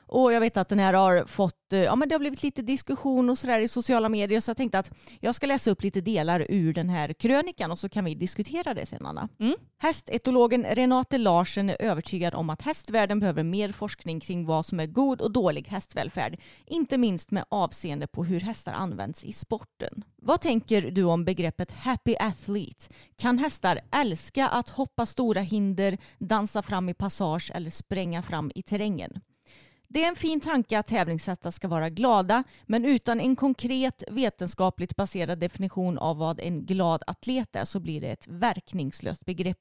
Och jag vet att den här har fått, eh, ja men det har blivit lite diskussion och sådär i sociala medier så jag tänkte att jag ska läsa upp lite delar ur den här krönikan och så kan vi diskutera det sen Anna. Mm. Hästetologen Renate Larsen är övertygad om att hästvärlden behöver mer forskning kring vad som är god och dålig hästvälfärd. Inte minst med avseende på hur hästar används i sporten. Vad tänker du om begreppet happy athlete? Kan hästar älska att hoppa stora hinder, dansa fram i passage eller spränga fram i terrängen? Det är en fin tanke att tävlingshästar ska vara glada, men utan en konkret vetenskapligt baserad definition av vad en glad atlet är så blir det ett verkningslöst begrepp.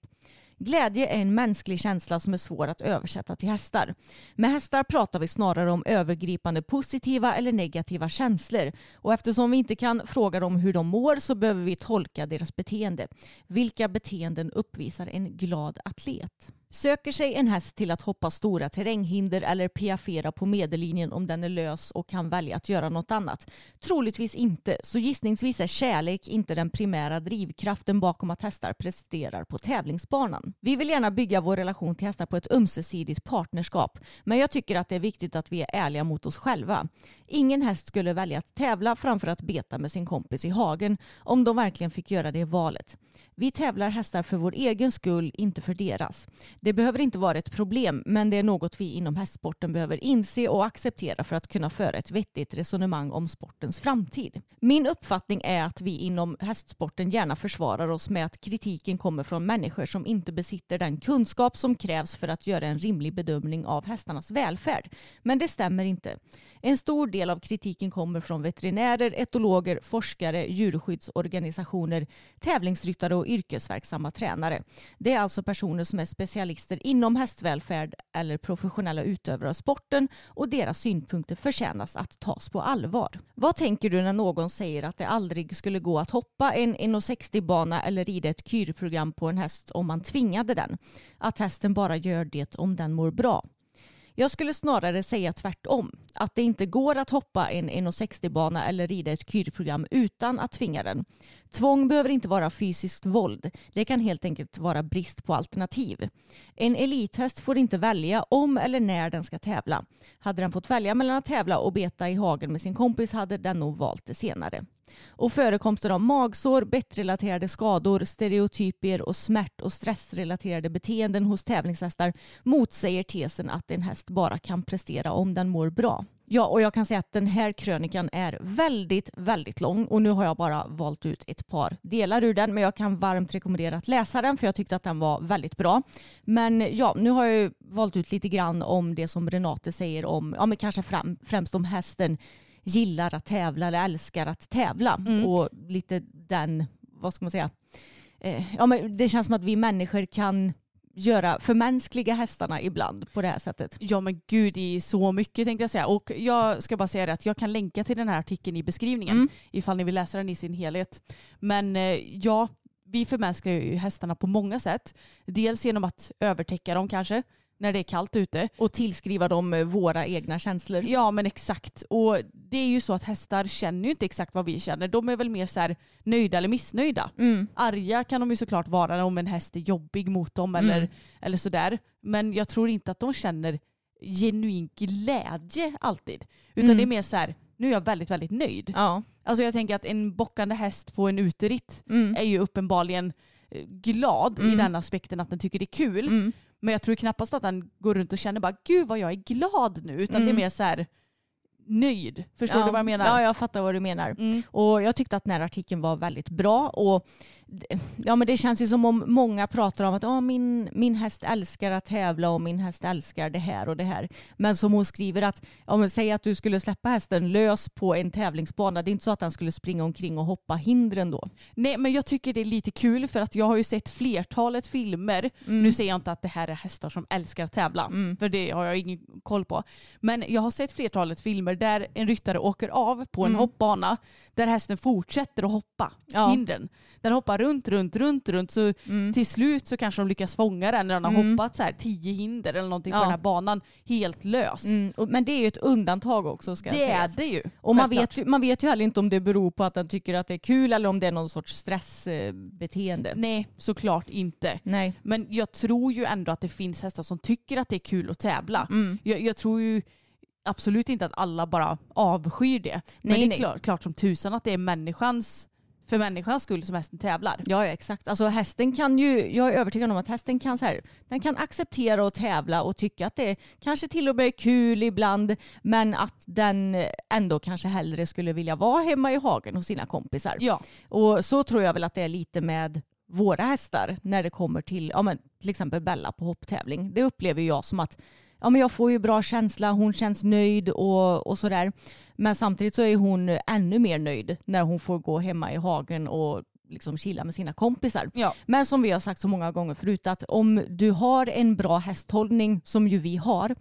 Glädje är en mänsklig känsla som är svår att översätta till hästar. Med hästar pratar vi snarare om övergripande positiva eller negativa känslor och eftersom vi inte kan fråga dem hur de mår så behöver vi tolka deras beteende. Vilka beteenden uppvisar en glad atlet? Söker sig en häst till att hoppa stora terränghinder eller piafera på medellinjen om den är lös och kan välja att göra något annat? Troligtvis inte, så gissningsvis är kärlek inte den primära drivkraften bakom att hästar presterar på tävlingsbanan. Vi vill gärna bygga vår relation till hästar på ett ömsesidigt partnerskap, men jag tycker att det är viktigt att vi är ärliga mot oss själva. Ingen häst skulle välja att tävla framför att beta med sin kompis i hagen om de verkligen fick göra det valet. Vi tävlar hästar för vår egen skull, inte för deras. Det behöver inte vara ett problem, men det är något vi inom hästsporten behöver inse och acceptera för att kunna föra ett vettigt resonemang om sportens framtid. Min uppfattning är att vi inom hästsporten gärna försvarar oss med att kritiken kommer från människor som inte besitter den kunskap som krävs för att göra en rimlig bedömning av hästarnas välfärd. Men det stämmer inte. En stor del av kritiken kommer från veterinärer, etologer, forskare, djurskyddsorganisationer, tävlingsryttare och yrkesverksamma tränare. Det är alltså personer som är specialister inom hästvälfärd eller professionella utövare av sporten och deras synpunkter förtjänas att tas på allvar. Vad tänker du när någon säger att det aldrig skulle gå att hoppa en 1,60-bana eller rida ett kyrprogram på en häst om man tvingade den? Att hästen bara gör det om den mår bra. Jag skulle snarare säga tvärtom. Att det inte går att hoppa en 1,60-bana eller rida ett kyrprogram utan att tvinga den. Tvång behöver inte vara fysiskt våld. Det kan helt enkelt vara brist på alternativ. En elithäst får inte välja om eller när den ska tävla. Hade den fått välja mellan att tävla och beta i hagen med sin kompis hade den nog valt det senare. Och förekomsten av magsår, bettrelaterade skador, stereotypier och smärt och stressrelaterade beteenden hos tävlingshästar motsäger tesen att en häst bara kan prestera om den mår bra. Ja, och jag kan säga att den här krönikan är väldigt, väldigt lång och nu har jag bara valt ut ett par delar ur den, men jag kan varmt rekommendera att läsa den för jag tyckte att den var väldigt bra. Men ja, nu har jag valt ut lite grann om det som Renate säger om, ja men kanske främst om hästen gillar att tävla eller älskar att tävla Mm. och lite den, vad ska man säga, eh, ja men det känns som att vi människor kan göra förmänskliga hästarna ibland på det här sättet. Ja men gud i så mycket tänkte jag säga. Och jag ska bara säga det att jag kan länka till den här artikeln i beskrivningen Mm. ifall ni vill läsa den i sin helhet. Men eh, ja, vi förmänskligar ju hästarna på många sätt. Dels genom att övertäcka dem kanske när det är kallt ute. Och tillskriva dem eh, våra egna känslor. Ja men exakt. Och det är ju så att hästar känner ju inte exakt vad vi känner. De är väl mer så här nöjda eller missnöjda. Mm. Arga kan de ju såklart vara om en häst är jobbig mot dem eller, Mm. eller sådär. Men jag tror inte att de känner genuin glädje alltid. Utan Mm. det är mer så här, nu är jag väldigt, väldigt nöjd. Ja. Alltså jag tänker att en bockande häst på en uteritt Mm. är ju uppenbarligen eh, glad i Mm. den aspekten att den tycker det är kul. Mm. Men jag tror knappast att den går runt och känner bara gud vad jag är glad nu. Utan Mm. det är mer så här nöjd. Förstår ja. du vad jag menar? Ja, jag fattar vad du menar. Mm. Och jag tyckte att den här artikeln var väldigt bra. Och ja, men det känns ju som om många pratar om att "Ja, min, min häst älskar att tävla och min häst älskar det här och det här. Men som hon skriver att om ja, säg att du skulle släppa hästen lös på en tävlingsbana. Det är inte så att den skulle springa omkring och hoppa hindren då. Nej men jag tycker det är lite kul för att jag har ju sett flertalet filmer. Mm. Nu säger jag inte att det här är hästar som älskar att tävla. För det har jag ingen koll på. Men jag har sett flertalet filmer där en ryttare åker av på en Mm. hoppbana. Där hästen fortsätter att hoppa Ja. hindren. Den hoppar runt, runt, runt, runt. Så Mm. till slut så kanske de lyckas fånga den när den har Mm. hoppat så här tio hinder eller någonting Ja. på den här banan helt lös. Mm. Men det är ju ett undantag också ska Det är sägas. det ju. Och man självklart. vet, man vet ju heller inte om det beror på att den tycker att det är kul eller om det är någon sorts stressbeteende. Nej, såklart inte. Nej. Men jag tror ju ändå att det finns hästar som tycker att det är kul att tävla. Mm. Jag, jag tror ju absolut inte att alla bara avskyr det. Men Nej, det är klart, klart som tusan att det är människans, för människans skull som hästen tävlar. Ja, ja exakt. Alltså hästen kan ju, jag är övertygad om att hästen kan så här, den kan acceptera och tävla och tycka att det kanske till och med är kul ibland men att den ändå kanske hellre skulle vilja vara hemma i hagen hos sina kompisar. Ja, Och så tror jag väl att det är lite med våra hästar när det kommer till ja, men, till exempel Bella på hopptävling. Det upplever jag som att ja, men jag får ju bra känsla, hon känns nöjd och, och sådär. Men samtidigt så är hon ännu mer nöjd när hon får gå hemma i hagen och liksom chilla med sina kompisar. Ja. Men som vi har sagt så många gånger förut att om du har en bra hästhållning som ju vi har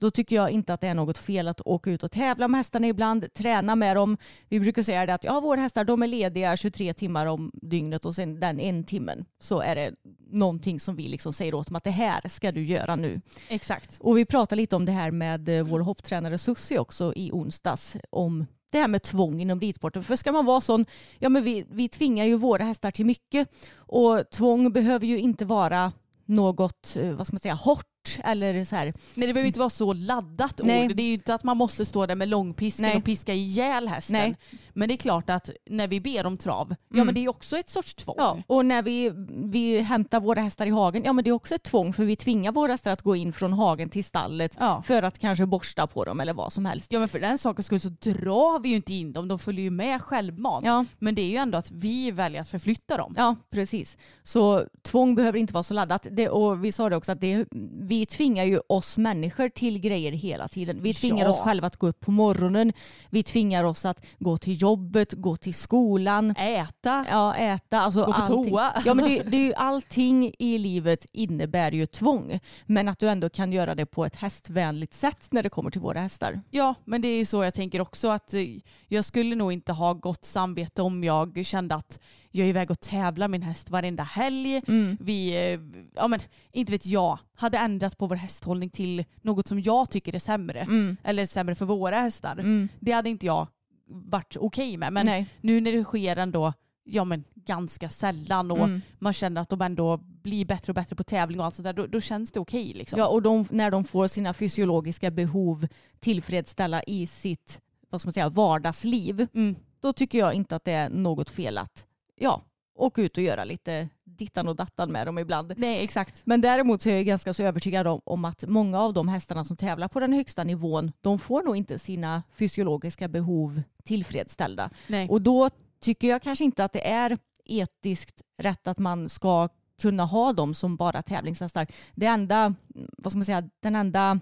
då tycker jag inte att det är något fel att åka ut och tävla med hästarna ibland, träna med dem. Vi brukar säga det att ja, våra hästar de är lediga 23 timmar om dygnet och sen den en timmen så är det någonting som vi liksom säger åt dem att det här ska du göra nu. Exakt. Och vi pratade lite om det här med eh, vår hopptränare Sussi också i onsdags om det här med tvång inom ridsporten. För ska man vara sån, ja men vi, vi tvingar ju våra hästar till mycket och tvång behöver ju inte vara något, eh, vad ska man säga, hårt eller så här. Nej det behöver inte vara så laddat Nej. ord. Det är ju inte att man måste stå där med långpisken Nej. och piska ihjäl hästen. Nej. Men det är klart att när vi ber om trav, ja Mm. men det är också ett sorts tvång. Ja, och när vi, vi hämtar våra hästar i hagen, ja men det är också ett tvång för vi tvingar våra hästar att gå in från hagen till stallet Ja. för att kanske borsta på dem eller vad som helst. Ja men för den sakens skull så drar vi ju inte in dem, de följer ju med självmant. Ja. Men det är ju ändå att vi väljer att förflytta dem. Ja, precis. Så tvång behöver inte vara så laddat. Det, och vi sa det också att det, vi tvingar ju oss människor till grejer hela tiden. Vi tvingar Ja. oss själva att gå upp på morgonen. Vi tvingar oss att gå till jobbet, gå till skolan. Äta. Ja, äta, alltså Gå på allting. toa. Ja, men det, det är ju, allting i livet innebär ju tvång. Men att du ändå kan göra det på ett hästvänligt sätt när det kommer till våra hästar. Ja, men det är ju så jag tänker också att eh, jag skulle nog inte ha gott samvete om jag kände att jag är iväg och tävlar min häst varenda helg. Mm. Vi, eh, ja men inte vet jag, hade ändrat på vår hästhållning till något som jag tycker är sämre. Mm. Eller sämre för våra hästar. Mm. Det hade inte jag varit okej med. Men Nej. nu när det sker ändå ja, men ganska sällan och Mm. man känner att de ändå blir bättre och bättre på tävling och allt sånt där, då, då känns det okej. liksom. Ja, och de, när de får sina fysiologiska behov tillfredsställa i sitt vad ska man säga, vardagsliv, Mm. då tycker jag inte att det är något fel att ja, åka ut och göra lite dittan och dattan med dem ibland. Nej, exakt. Men däremot så är jag ganska så övertygad om, om att många av de hästarna som tävlar på den högsta nivån, de får nog inte sina fysiologiska behov tillfredsställda. Nej. Och då tycker jag kanske inte att det är etiskt rätt att man ska kunna ha dem som bara tävlingshästar. Det enda, vad ska man säga, den enda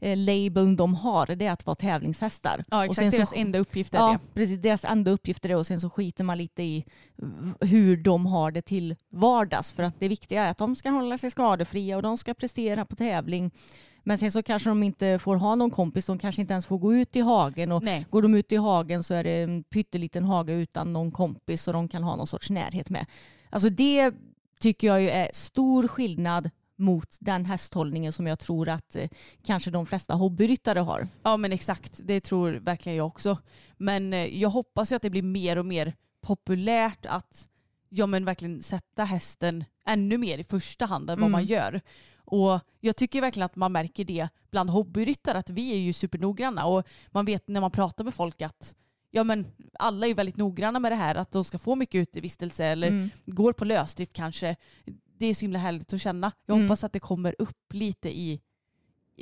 eh, labeln de har det är att vara tävlingshästar. Ja, Och exakt. sen så- Deras enda uppgift är Ja, det. precis. Deras enda uppgift är det och sen så skiter man lite i hur de har det till vardags. För att det viktiga är att de ska hålla sig skadefria och de ska prestera på tävling. Men sen så kanske de inte får ha någon kompis, de kanske inte ens får gå ut i hagen. Och Nej. går de ut i hagen så är det en pytteliten hage utan någon kompis så de kan ha någon sorts närhet med. Alltså det tycker jag ju är stor skillnad mot den hästhållningen som jag tror att eh, kanske de flesta hobbyryttare har. Ja men exakt, det tror verkligen jag också. Men eh, jag hoppas ju att det blir mer och mer populärt att ja, men verkligen sätta hästen ännu mer i första hand än vad Mm. man gör. Och jag tycker verkligen att man märker det bland hobbyryttare att vi är ju supernoggranna och man vet när man pratar med folk att ja men alla är väldigt noggranna med det här att de ska få mycket utevistelse eller Mm. går på lösdrift kanske. Det är så himla härligt att känna. Jag Mm. hoppas att det kommer upp lite i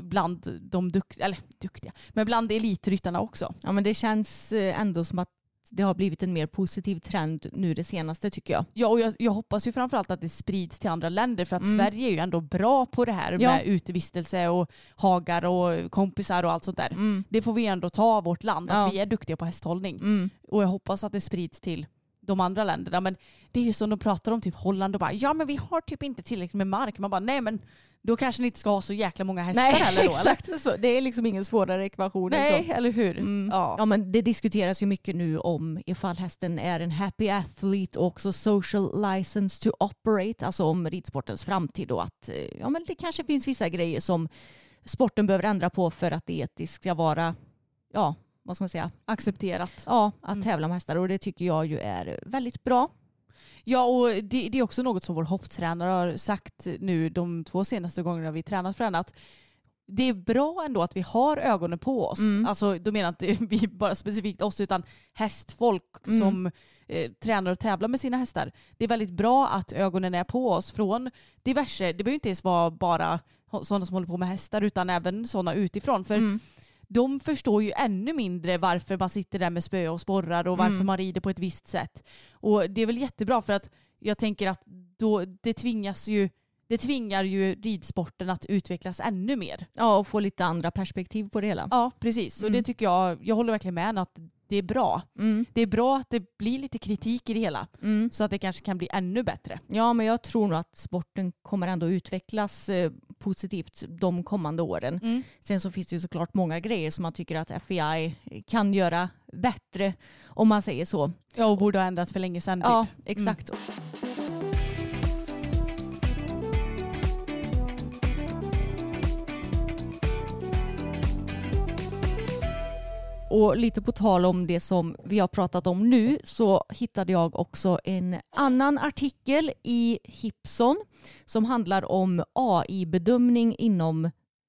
bland de duktiga, eller duktiga, men bland elitryttarna också. Ja men det känns eh, ändå som att det har blivit en mer positiv trend nu det senaste tycker jag. Ja, och jag, jag hoppas ju framförallt att det sprids till andra länder för att Mm. Sverige är ju ändå bra på det här Ja. med utevistelse och hagar och kompisar och allt sånt där. Mm. Det får vi ändå ta av vårt land, att Ja. vi är duktiga på hästhållning. Mm. Och jag hoppas att det sprids till de andra länderna. Men det är ju som de pratar om typ Holland och bara ja men vi har typ inte tillräckligt med mark. Man bara nej men då kanske ni inte ska ha så jäkla många hästar Nej, heller då. Eller? exakt så. Det är liksom ingen svårare ekvation än Nej, så. eller hur? Mm. Ja. Ja, men det diskuteras ju mycket nu om ifall hästen är en happy athlete och också social license to operate, alltså om ridsportens framtid och att eh, ja, men det kanske finns vissa grejer som sporten behöver ändra på för att det etiskt ska vara, ja, vad ska man säga, Accepterat. ja, att Mm. tävla med hästar och det tycker jag ju är väldigt bra. Ja, och det, det är också något som vår hopptränare har sagt nu de två senaste gångerna vi tränat för henne. Att det är bra ändå att vi har ögonen på oss. Mm. Alltså, då menar jag inte vi bara specifikt oss utan hästfolk Mm. som eh, tränar och tävlar med sina hästar. Det är väldigt bra att ögonen är på oss från diverse, det behöver inte ens vara bara sådana som håller på med hästar utan även sådana utifrån. För Mm. De förstår ju ännu mindre varför man sitter där med spö och sporrar och varför Mm. man rider på ett visst sätt. Och det är väl jättebra för att jag tänker att då, det tvingas ju det tvingar ju ridsporten att utvecklas ännu mer. Ja, och få lite andra perspektiv på det hela. Ja, precis. Och Mm. det tycker jag, jag håller verkligen med att det är bra. Mm. Det är bra att det blir lite kritik i det hela. Mm. Så att det kanske kan bli ännu bättre. Ja, men jag tror nog att sporten kommer ändå utvecklas eh, positivt de kommande åren. Mm. Sen så finns det ju såklart många grejer som man tycker att FEI kan göra bättre om man säger så. Ja, och borde ha ändrats för länge sedan typ. Ja, exakt. Och lite på tal om det som vi har pratat om nu så hittade jag också en annan artikel i Hipson som handlar om AI-bedömning inom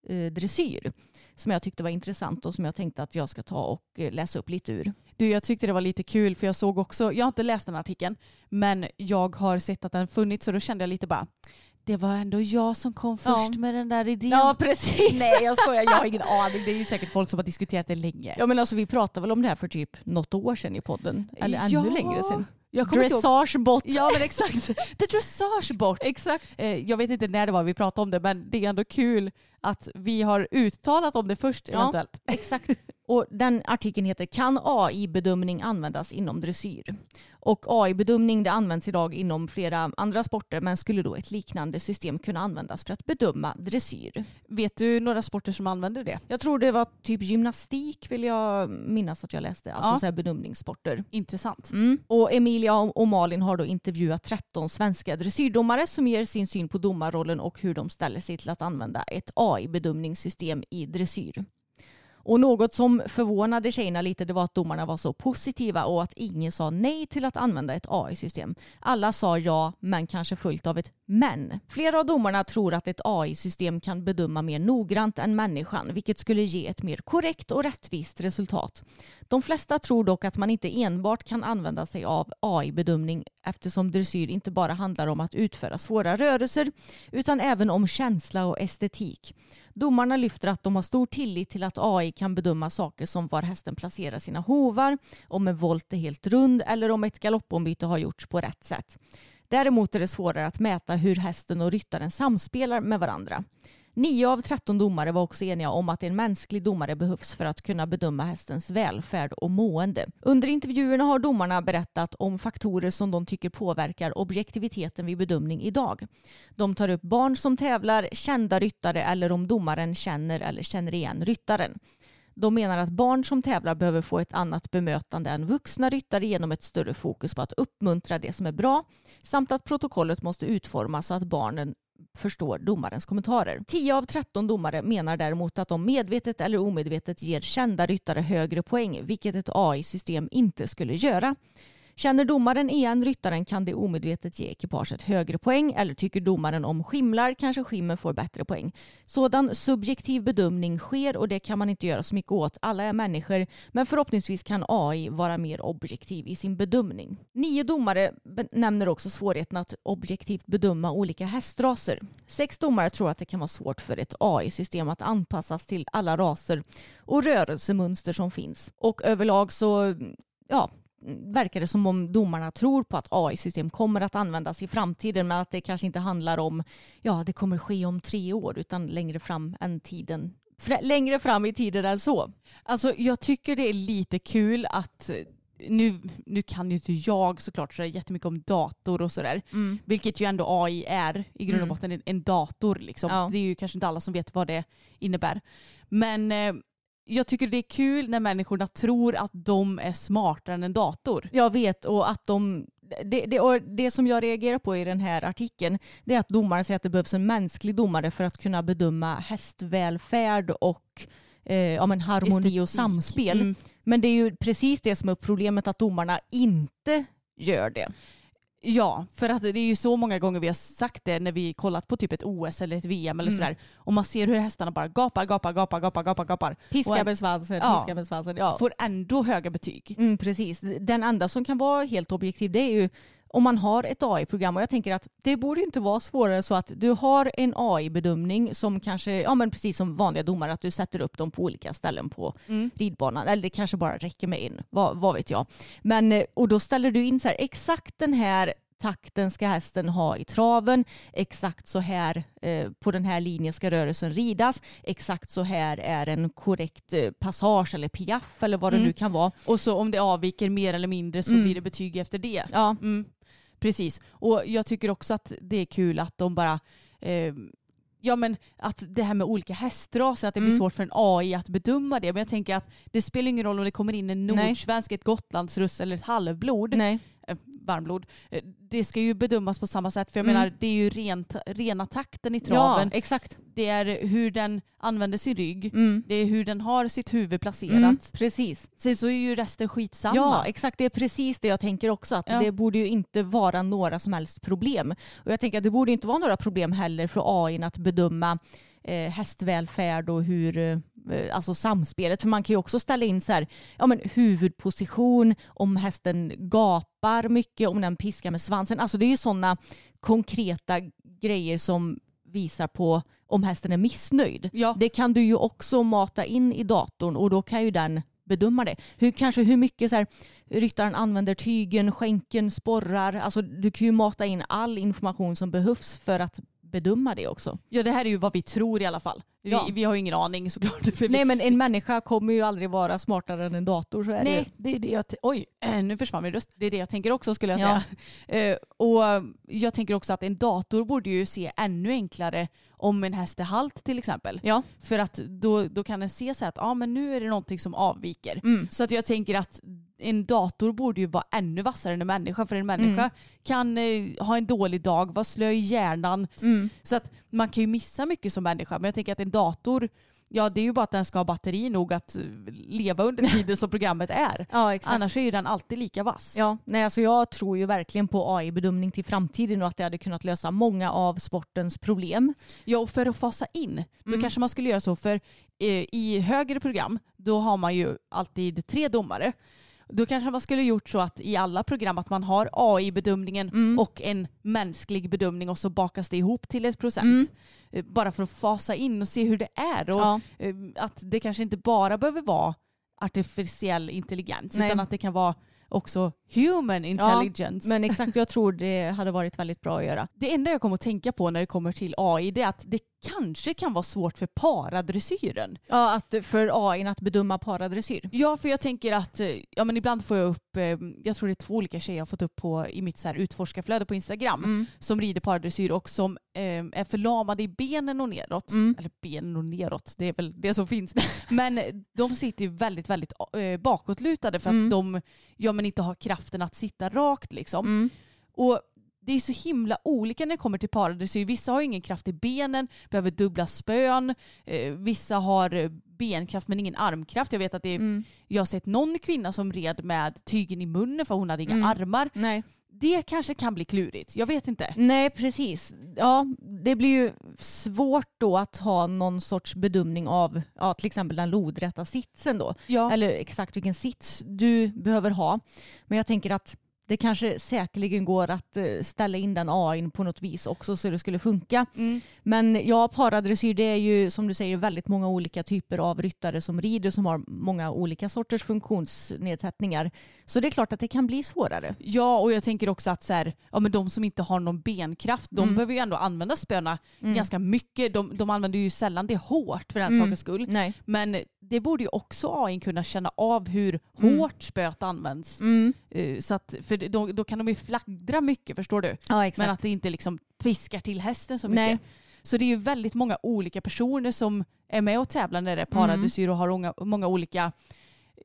eh, dressyr som jag tyckte var intressant och som jag tänkte att jag ska ta och eh, läsa upp lite ur. Du, jag tyckte det var lite kul för jag såg också, jag har inte läst den artikeln, men jag har sett att den funnits så då kände jag lite bara, det var ändå jag som kom Ja. först med den där idén. precis. Nej jag skojar, jag har ingen aning. Det är ju säkert folk som har diskuterat det länge. Ja men alltså vi pratade väl om det här för typ något år sedan i podden. Eller ännu Ja. längre sedan. Jag. Dressagebot. Ja men exakt. The dressagebot. Exakt. Eh, jag vet inte när det var vi pratade om det men det är ändå kul att vi har uttalat om det först Ja. eventuellt. Exakt. Och den artikeln heter Kan AI-bedömning användas inom dressyr? Och AI-bedömning det används idag inom flera andra sporter men skulle då ett liknande system kunna användas för att bedöma dressyr? Vet du några sporter som använder det? Jag tror det var typ gymnastik vill jag minnas att jag läste. Alltså Ja. så här bedömningssporter. Intressant. Mm. Och Emilia och Malin har då intervjuat 13 svenska dressyrdomare som ger sin syn på domarrollen och hur de ställer sig till att använda ett AI-bedömningssystem i dressyr. Och något som förvånade tjejerna lite det var att domarna var så positiva och att ingen sa nej till att använda ett AI-system. Alla sa ja, men kanske fullt av ett men. Flera av domarna tror att ett AI-system kan bedöma mer noggrant än människan, vilket skulle ge ett mer korrekt och rättvist resultat. De flesta tror dock att man inte enbart kan använda sig av AI-bedömning eftersom dressyr inte bara handlar om att utföra svåra rörelser utan även om känsla och estetik. Domarna lyfter att de har stor tillit till att AI kan bedöma saker som var hästen placerar sina hovar, om en volt är helt rund eller om ett galoppombyte har gjorts på rätt sätt. Däremot är det svårare att mäta hur hästen och ryttaren samspelar med varandra. Nio av 13 domare var också eniga om att en mänsklig domare behövs för att kunna bedöma hästens välfärd och mående. Under intervjuerna har domarna berättat om faktorer som de tycker påverkar objektiviteten vid bedömning idag. De tar upp barn som tävlar, kända ryttare eller om domaren känner eller känner igen ryttaren. De menar att barn som tävlar behöver få ett annat bemötande än vuxna ryttare genom ett större fokus på att uppmuntra det som är bra samt att protokollet måste utformas så att barnen förstår domarens kommentarer. 10 av 13 domare menar däremot att de medvetet eller omedvetet ger kända ryttare högre poäng, vilket ett AI-system inte skulle göra. Känner domaren igen ryttaren kan det omedvetet ge ekipaget högre poäng eller tycker domaren om skimlar kanske skimmer får bättre poäng. Sådan subjektiv bedömning sker och det kan man inte göra så mycket åt. Alla är människor men förhoppningsvis kan AI vara mer objektiv i sin bedömning. Nio domare nämner också svårigheten att objektivt bedöma olika hästraser. Sex domare tror att det kan vara svårt för ett AI-system att anpassas till alla raser och rörelsemönster som finns. Och överlag så ja, verkar det som om domarna tror på att AI-system kommer att användas i framtiden men att det kanske inte handlar om ja det kommer ske om tre år utan längre fram än tiden längre fram i tiden än så. Alltså jag tycker det är lite kul att nu, nu kan ju inte jag såklart så jättemycket om dator och sådär. Vilket ju ändå AI är i grund och Mm. botten en, en dator. Liksom. Ja. Det är ju kanske inte alla som vet vad det innebär. Men eh, jag tycker det är kul när människorna tror att de är smartare än en dator. Jag vet och att de det, det, och det som jag reagerar på i den här artikeln det är att domaren säger att det behövs en mänsklig domare för att kunna bedöma hästvälfärd och eh, ja, men harmoni och Estetik. samspel. Mm. Men det är ju precis det som är problemet att domarna inte gör det. Ja, för att det är ju så många gånger vi har sagt det när vi kollat på typ ett OS eller ett VM eller Mm. sådär. Och man ser hur hästarna bara gapar, gapar, gapar, gapar, gapar, gapar. Piska Och- med svansen, Ja. piska med svansen. Ja. Får ändå höga betyg. Mm, precis. Den enda som kan vara helt objektiv det är ju om man har ett AI-program och jag tänker att det borde inte vara svårare så att du har en AI-bedömning som kanske, ja men precis som vanliga domare, att du sätter upp dem på olika ställen på Mm. ridbanan. Eller det kanske bara räcker med en, vad, vad vet jag. Men, eh, och då ställer du in så här, exakt den här takten ska hästen ha i traven, exakt så här eh, på den här linjen ska rörelsen ridas, exakt så här är en korrekt eh, passage eller piaff eller vad det Mm. nu kan vara. Och så om det avviker mer eller mindre så Mm. blir det betyg efter det. Ja, Mm, precis. Och jag tycker också att det är kul att de bara eh, Ja men att det här med olika hästraser, att det blir Mm. svårt för en AI att bedöma det. Men jag tänker att det spelar ingen roll om det kommer in en nordsvensk, ett gotlandsruss eller ett halvblod, nej. Eh, varmblod. Eh, Det ska ju bedömas på samma sätt. För jag Mm. menar det är ju rent, rena takten i Ja, traven. exakt. Det är hur den använder sin rygg. Mm. Det är hur den har sitt huvud placerat. Mm, precis. Sen så är ju resten skitsamma. Ja, exakt. Det är precis det jag tänker också. Att Ja. Det borde ju inte vara några som helst problem. Och jag tänker att det borde inte vara några problem heller för AI att bedöma eh, hästvälfärd och hur, eh, alltså samspelet. För man kan ju också ställa in så här, ja, men huvudposition, om hästen gapar mycket, om den piskar med svansen. Alltså det är ju sådana konkreta grejer som visar på om hästen är missnöjd. Ja. Det kan du ju också mata in i datorn och då kan ju den bedöma det. Hur, kanske hur mycket så här, ryttaren använder tygen, skänken, sporrar. Alltså, du kan ju mata in all information som behövs för att bedöma det också. Ja det här är ju vad vi tror i alla fall. Vi, Ja. vi har ju ingen aning såklart. Nej men en människa kommer ju aldrig vara smartare än en dator. Så är det ju. Nej, det är det jag... Oj, eh, nu försvann min röst. Det är det jag tänker också skulle jag Ja. säga. Eh, och jag tänker också att en dator borde ju se ännu enklare om en häst är halt till exempel. Ja. För att då, då kan den se så här att ah, men nu är det någonting som avviker. Mm. Så att jag tänker att en dator borde ju vara ännu vassare än en människa. För en människa Mm. kan eh, ha en dålig dag, vara slö i hjärnan. Mm. Så att man kan ju missa mycket som människa. Men jag tänker att en dator, ja det är ju bara att den ska ha batteri nog att eh, leva under tiden som programmet är. Ja exakt. Annars är ju den alltid lika vass. Ja, nej, alltså jag tror ju verkligen på AI-bedömning till framtiden och att det hade kunnat lösa många av sportens problem. Ja, och för att fasa in, då Mm. kanske man skulle göra så. För eh, i högre program, då har man ju alltid tre domare. Då kanske man skulle gjort så att i alla program att man har AI-bedömningen Mm. och en mänsklig bedömning och så bakas det ihop till ett procent. Mm. Eh, Bara för att fasa in och se hur det är. Och Ja. eh, att det kanske inte bara behöver vara artificiell intelligens Nej. utan att det kan vara också human intelligence. Men exakt, jag tror det hade varit väldigt bra att göra. Det enda jag kommer att tänka på när det kommer till AI det är att det kanske kan vara svårt för paradressyren. Ja, att för AI att bedöma paradressyr. Ja, för jag tänker att eh, ja, men ibland får jag upp, eh, jag tror det är två olika tjejer jag har fått upp på, i mitt så här utforskarflöde på Instagram Mm. som rider paradressyr och som eh, är förlamade i benen och neråt. Mm. Eller benen och neråt, det är väl det som finns. Men de sitter ju väldigt, väldigt eh, bakåtlutade för att Mm. de ja, men inte har kraften att sitta rakt liksom. Mm. Och det är så himla olika när det kommer till paradressyr. Vissa har ingen kraft i benen, behöver dubbla spön. Eh, vissa har eh, benkraft men ingen armkraft. Jag vet att det är, Mm. jag har sett någon kvinna som red med tygen i munnen för hon hade inga Mm. armar. Nej. Det kanske kan bli klurigt. Jag vet inte. Nej, precis. Ja, det blir ju svårt då att ha någon sorts bedömning av ja, till exempel den lodrätta sitsen då. Ja. Eller exakt vilken sits du behöver ha. Men jag tänker att det kanske säkerligen går att eh, ställa in den AI på något vis också så det skulle funka. Mm. Men ja, paradressyr det är ju som du säger väldigt många olika typer av ryttare som rider som har många olika sorters funktionsnedsättningar. Så det är klart att det kan bli svårare. Ja, och jag tänker också att så här, ja, men de som inte har någon benkraft, de Mm. behöver ju ändå använda spöna Mm. ganska mycket. De, de använder ju sällan det hårt för den Mm. sakens skull. Nej. Men det borde ju också AI kunna känna av hur Mm. hårt spöet används. Mm. Eh, Så att, för då, då kan de ju fladdra mycket, förstår du? Ja, exakt. Men att det inte liksom piskar till hästen så mycket. Nej. Så det är ju väldigt många olika personer som är med och tävlar när det är Mm. paradressyr och har många, många olika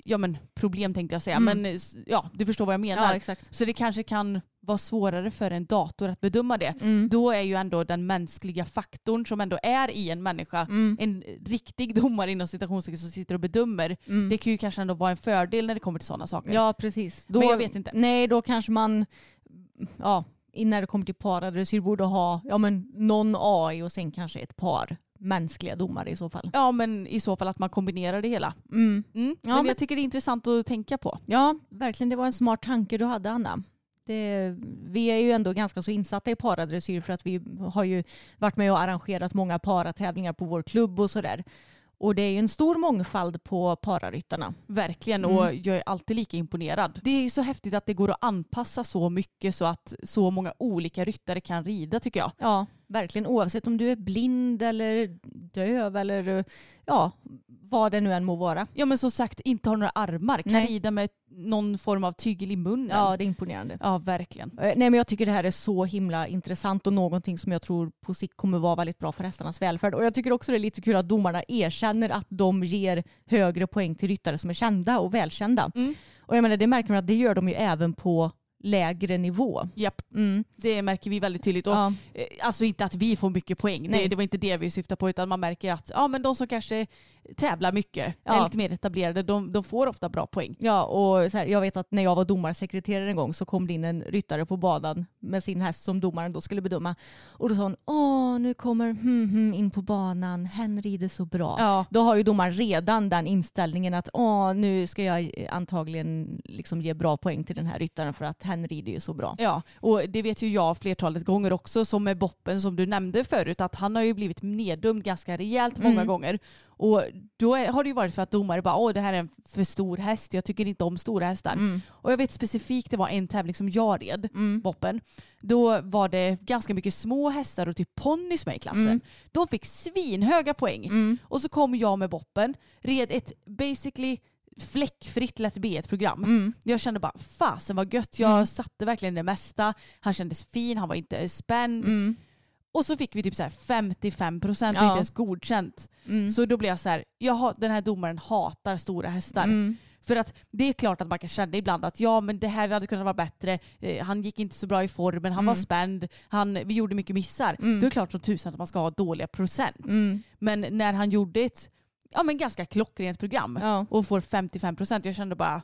ja, men, problem tänkte jag säga. Mm. Men eh, ja, du förstår vad jag menar. ja, exakt. Så det kanske kan vara svårare för en dator att bedöma det. Mm. Då är ju ändå den mänskliga faktorn som ändå är i en människa Mm. en riktig domare inom citationstecken som sitter och bedömer. Mm. Det kan ju kanske ändå vara en fördel när det kommer till sådana saker. Ja, precis. Då, Men jag vet inte. Nej, då kanske man, ja, när det kommer till paradressyr borde ha ja, men någon AI och sen kanske ett par mänskliga domare i så fall. Ja men i så fall att man kombinerar det hela. Mm. Mm. Ja, men, men- jag tycker det är intressant att tänka på. Ja, verkligen. Det var en smart tanke du hade, Anna. Det, vi är ju ändå ganska så insatta i paradressyr för att vi har ju varit med och arrangerat många paratävlingar på vår klubb och sådär. Och det är ju en stor mångfald på pararyttarna. Verkligen Mm. och jag är alltid lika imponerad. Det är ju så häftigt att det går att anpassa så mycket så att så många olika ryttare kan rida tycker jag. Ja, verkligen. Oavsett om du är blind eller döv eller ja, vad det nu än må vara. Ja men som sagt inte har några armar, kan Nej. rida med någon form av tygel i munnen. Ja, det är imponerande. ja verkligen. Eh, Nej men jag tycker det här är så himla intressant och någonting som jag tror på sikt kommer vara väldigt bra för hästarnas välfärd. Och jag tycker också det är lite kul att domarna erkänner att de ger högre poäng till ryttare som är kända och välkända. Mm. Och jag menar det märker man att det gör de ju även på lägre nivå. Japp, Mm. det märker vi väldigt tydligt. Och, Ja. eh, Alltså inte att vi får mycket poäng, det, Nej. det var inte det vi syftade på utan man märker att ja, men de som kanske tävlar mycket, Ja. är lite mer etablerade, de, de får ofta bra poäng. Ja, och så här, jag vet att när jag var domarsekreterare en gång så kom det in en ryttare på banan med sin häst som domaren då skulle bedöma. Och då sa hon, åh nu kommer hmm, hmm, in på banan, hen rider så bra. Ja. Då har ju domaren redan den inställningen att åh, nu ska jag antagligen liksom ge bra poäng till den här ryttaren för att hen rider ju så bra. Ja, och det vet ju jag flertalet gånger också som med Boppen som du nämnde förut att han har ju blivit neddömd ganska rejält många Mm. gånger. Och då har det ju varit för att domare bara åh det här är en för stor häst, jag tycker inte om stora hästar. Mm. Och jag vet specifikt det var en tävling som jag red, Mm. Boppen. Då var det ganska mycket små hästar och typ ponnys med i klassen. Mm. De fick svinhöga poäng. Mm. Och så kom jag med Boppen, red ett basically fläckfritt lätt B1-program. Mm. Jag kände bara fasen vad gött. Jag Mm. satte verkligen det mesta. Han kändes fin, han var inte spänd. Mm. Och så fick vi typ så här 55 procent, Ja. inte ens godkänt. Mm. Så då blev jag så här, jag den här domaren hatar stora hästar. Mm. För att det är klart att man kan känna ibland att ja men det här hade kunnat vara bättre. Eh, han gick inte så bra i formen, han var Mm. spänd, han, vi gjorde mycket missar. Mm. Då är det klart som tusan att man ska ha dåliga procent. Men när han gjorde ett ja, men ganska klockrent program Ja. och får 55 procent, jag kände bara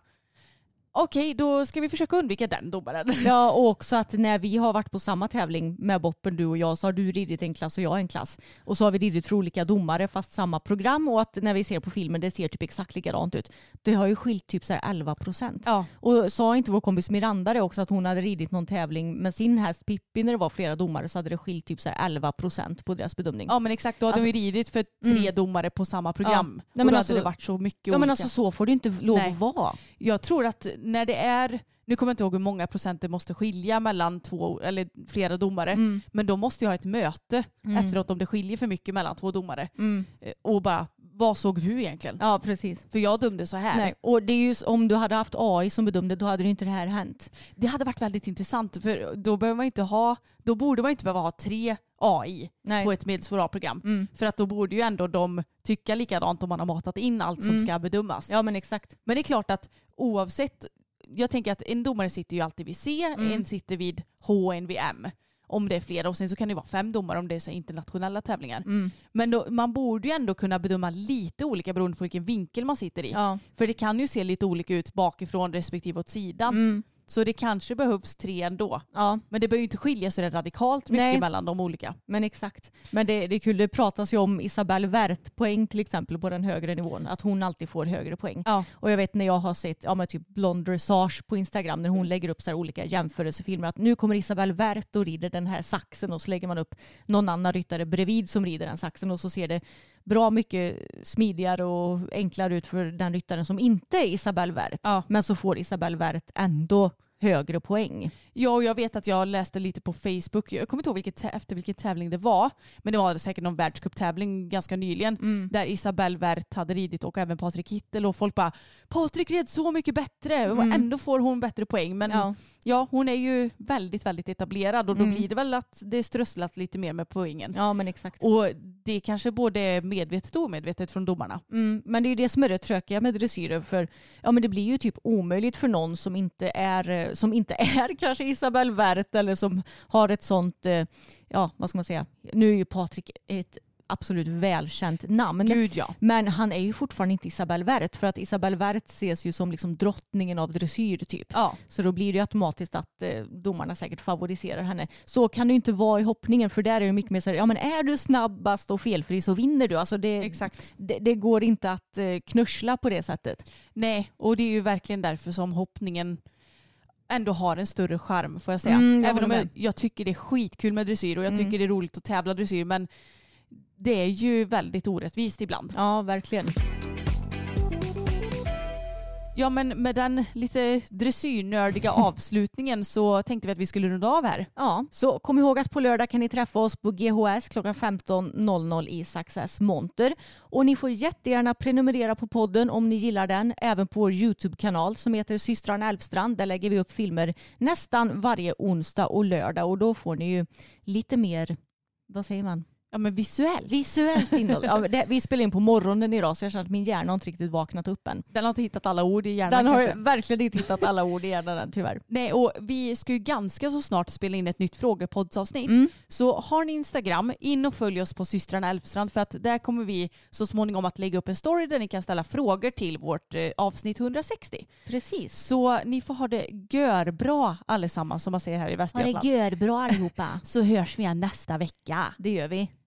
okej då ska vi försöka undvika den domaren. Ja, och också att när vi har varit på samma tävling med Boppen, du och jag, så har du ridit en klass och jag en klass. Och så har vi ridit för olika domare fast samma program och att när vi ser på filmen det ser typ exakt likadant ut. Det har ju skilt typ så här 11 procent. Ja. Och sa inte vår kompis Miranda det också att hon hade ridit någon tävling med sin häst Pippi när det var flera domare så hade det skilt typ så här 11 procent på deras bedömning. Ja men exakt, då hade Alltså- vi ridit för tre Mm. domare på samma program. Nej, och men då alltså- hade det varit så mycket ja olika. men alltså så får det inte lov Nej. att vara. Jag tror att när det är, nu kommer jag inte ihåg hur många procent det måste skilja mellan två eller flera domare, Mm. men då måste jag ha ett möte Mm. efteråt om det skiljer för mycket mellan två domare. Mm. Eh, Och bara, vad såg du egentligen? Ja precis. För jag dömde så här. Nej. Och det är ju om du hade haft AI som bedömde då hade ju inte det här hänt. Det hade varit väldigt intressant för då behöver man inte ha, då borde man inte behöva ha tre AI Nej. på ett medelsvår A-program. Mm. För att då borde ju ändå de tycka likadant om man har matat in allt som Mm. ska bedömas. Ja men exakt. Men det är klart att oavsett, jag tänker att en domare sitter ju alltid vid C, Mm. en sitter vid H och en vid M. Om det är flera och sen så kan det vara fem domare om det är så internationella tävlingar. Mm. Men då, man borde ju ändå kunna bedöma lite olika beroende på vilken vinkel man sitter i. Ja. För det kan ju se lite olika ut bakifrån respektive åt sidan. Mm. Så det kanske behövs tre ändå. ja, Men det behöver ju inte skilja sig radikalt mycket Nej. mellan de olika. men exakt. Men det, det är kul, det pratas ju om Isabelle Wert-poäng till exempel på den högre nivån. Att hon alltid får högre poäng. Ja. Och jag vet när jag har sett ja, men typ Blond Dressage på Instagram när hon lägger upp så olika jämförelsefilmer att nu kommer Isabelle Wert och rider den här saxen och så lägger man upp någon annan ryttare bredvid som rider den saxen och så ser det bra mycket smidigare och enklare ut för den ryttaren som inte är Isabelle Wert. Ja. Men så får Isabelle Wert ändå högre poäng. Ja, och jag vet att jag läste lite på Facebook, jag kommer inte ihåg vilket, efter vilken tävling det var, men det var säkert någon världscuptävling ganska nyligen Mm. där Isabelle Wert hade ridit och även Patrik Hittel och folk bara Patrik red så mycket bättre och Mm. ändå får hon bättre poäng. Men ja. Ja. hon är ju väldigt, väldigt etablerad och då Mm. blir det väl att det strösslas lite mer med poängen. ja, men exakt. Och det är kanske både medvetet och omedvetet från domarna. Mm, men det är ju det som är det tråkiga med dressyren. För ja, men det blir ju typ omöjligt för någon som inte är, eh, som inte är kanske Isabelle Wert eller som har ett sånt, eh, ja vad ska man säga, nu är ju Patrik ett absolut välkänt namn. Gud ja. Men han är ju fortfarande inte Isabelle Wert för att Isabelle Wert ses ju som liksom drottningen av dressyr typ. Ja. Så då blir det ju automatiskt att eh, domarna säkert favoriserar henne. Så kan det ju inte vara i hoppningen för där är det mycket mer så här, ja men är du snabbast och felfri så vinner du. Alltså det, Exakt. det, det går inte att eh, knussla på det sättet. Nej, och det är ju verkligen därför som hoppningen ändå har en större charm får jag säga. Mm, jag Även om jag, jag tycker det är skitkul med dressyr och jag Mm. tycker det är roligt att tävla dressyr men det är ju väldigt orättvist ibland. Ja, verkligen. Ja men med den lite dressyrnördiga avslutningen så tänkte vi att vi skulle runda av här. Ja, så kom ihåg att på lördag kan ni träffa oss på GHS klockan 15.00 i Success Monter. Och ni får jättegärna prenumerera på podden om ni gillar den. Även på vår YouTube-kanal som heter Systrarna Elfstrand. Där lägger vi upp filmer nästan varje onsdag och lördag och då får ni ju lite mer, vad säger man? Ja men visuellt. Visuellt innehåll. Ja, det, vi spelar in på morgonen idag så jag känner att min hjärna har inte riktigt vaknat upp än. Den har inte hittat alla ord i hjärnan Den har kanske. verkligen inte hittat alla ord i hjärnan än tyvärr. Nej och vi ska ju ganska så snart spela in ett nytt frågepoddsavsnitt. Mm. Så har ni Instagram, in och följ oss på systrarna Elfstrand för att där kommer vi så småningom att lägga upp en story där ni kan ställa frågor till vårt eh, avsnitt 160. Precis. Så ni får ha det görbra allesammans som man säger här i Ha Västergötland. det görbra allihopa. Så hörs vi igen nästa vecka. Det gör vi.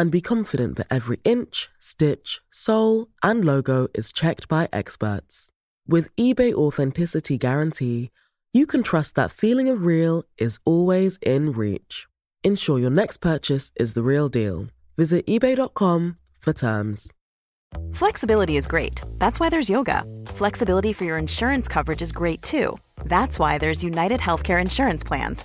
and be confident that every inch, stitch, sole, and logo is checked by experts. With eBay Authenticity Guarantee, you can trust that feeling of real is always in reach. Ensure your next purchase is the real deal. Visit eBay.com for terms. Flexibility is great. That's why there's yoga. Flexibility for your insurance coverage is great too. That's why there's United Healthcare Insurance Plans.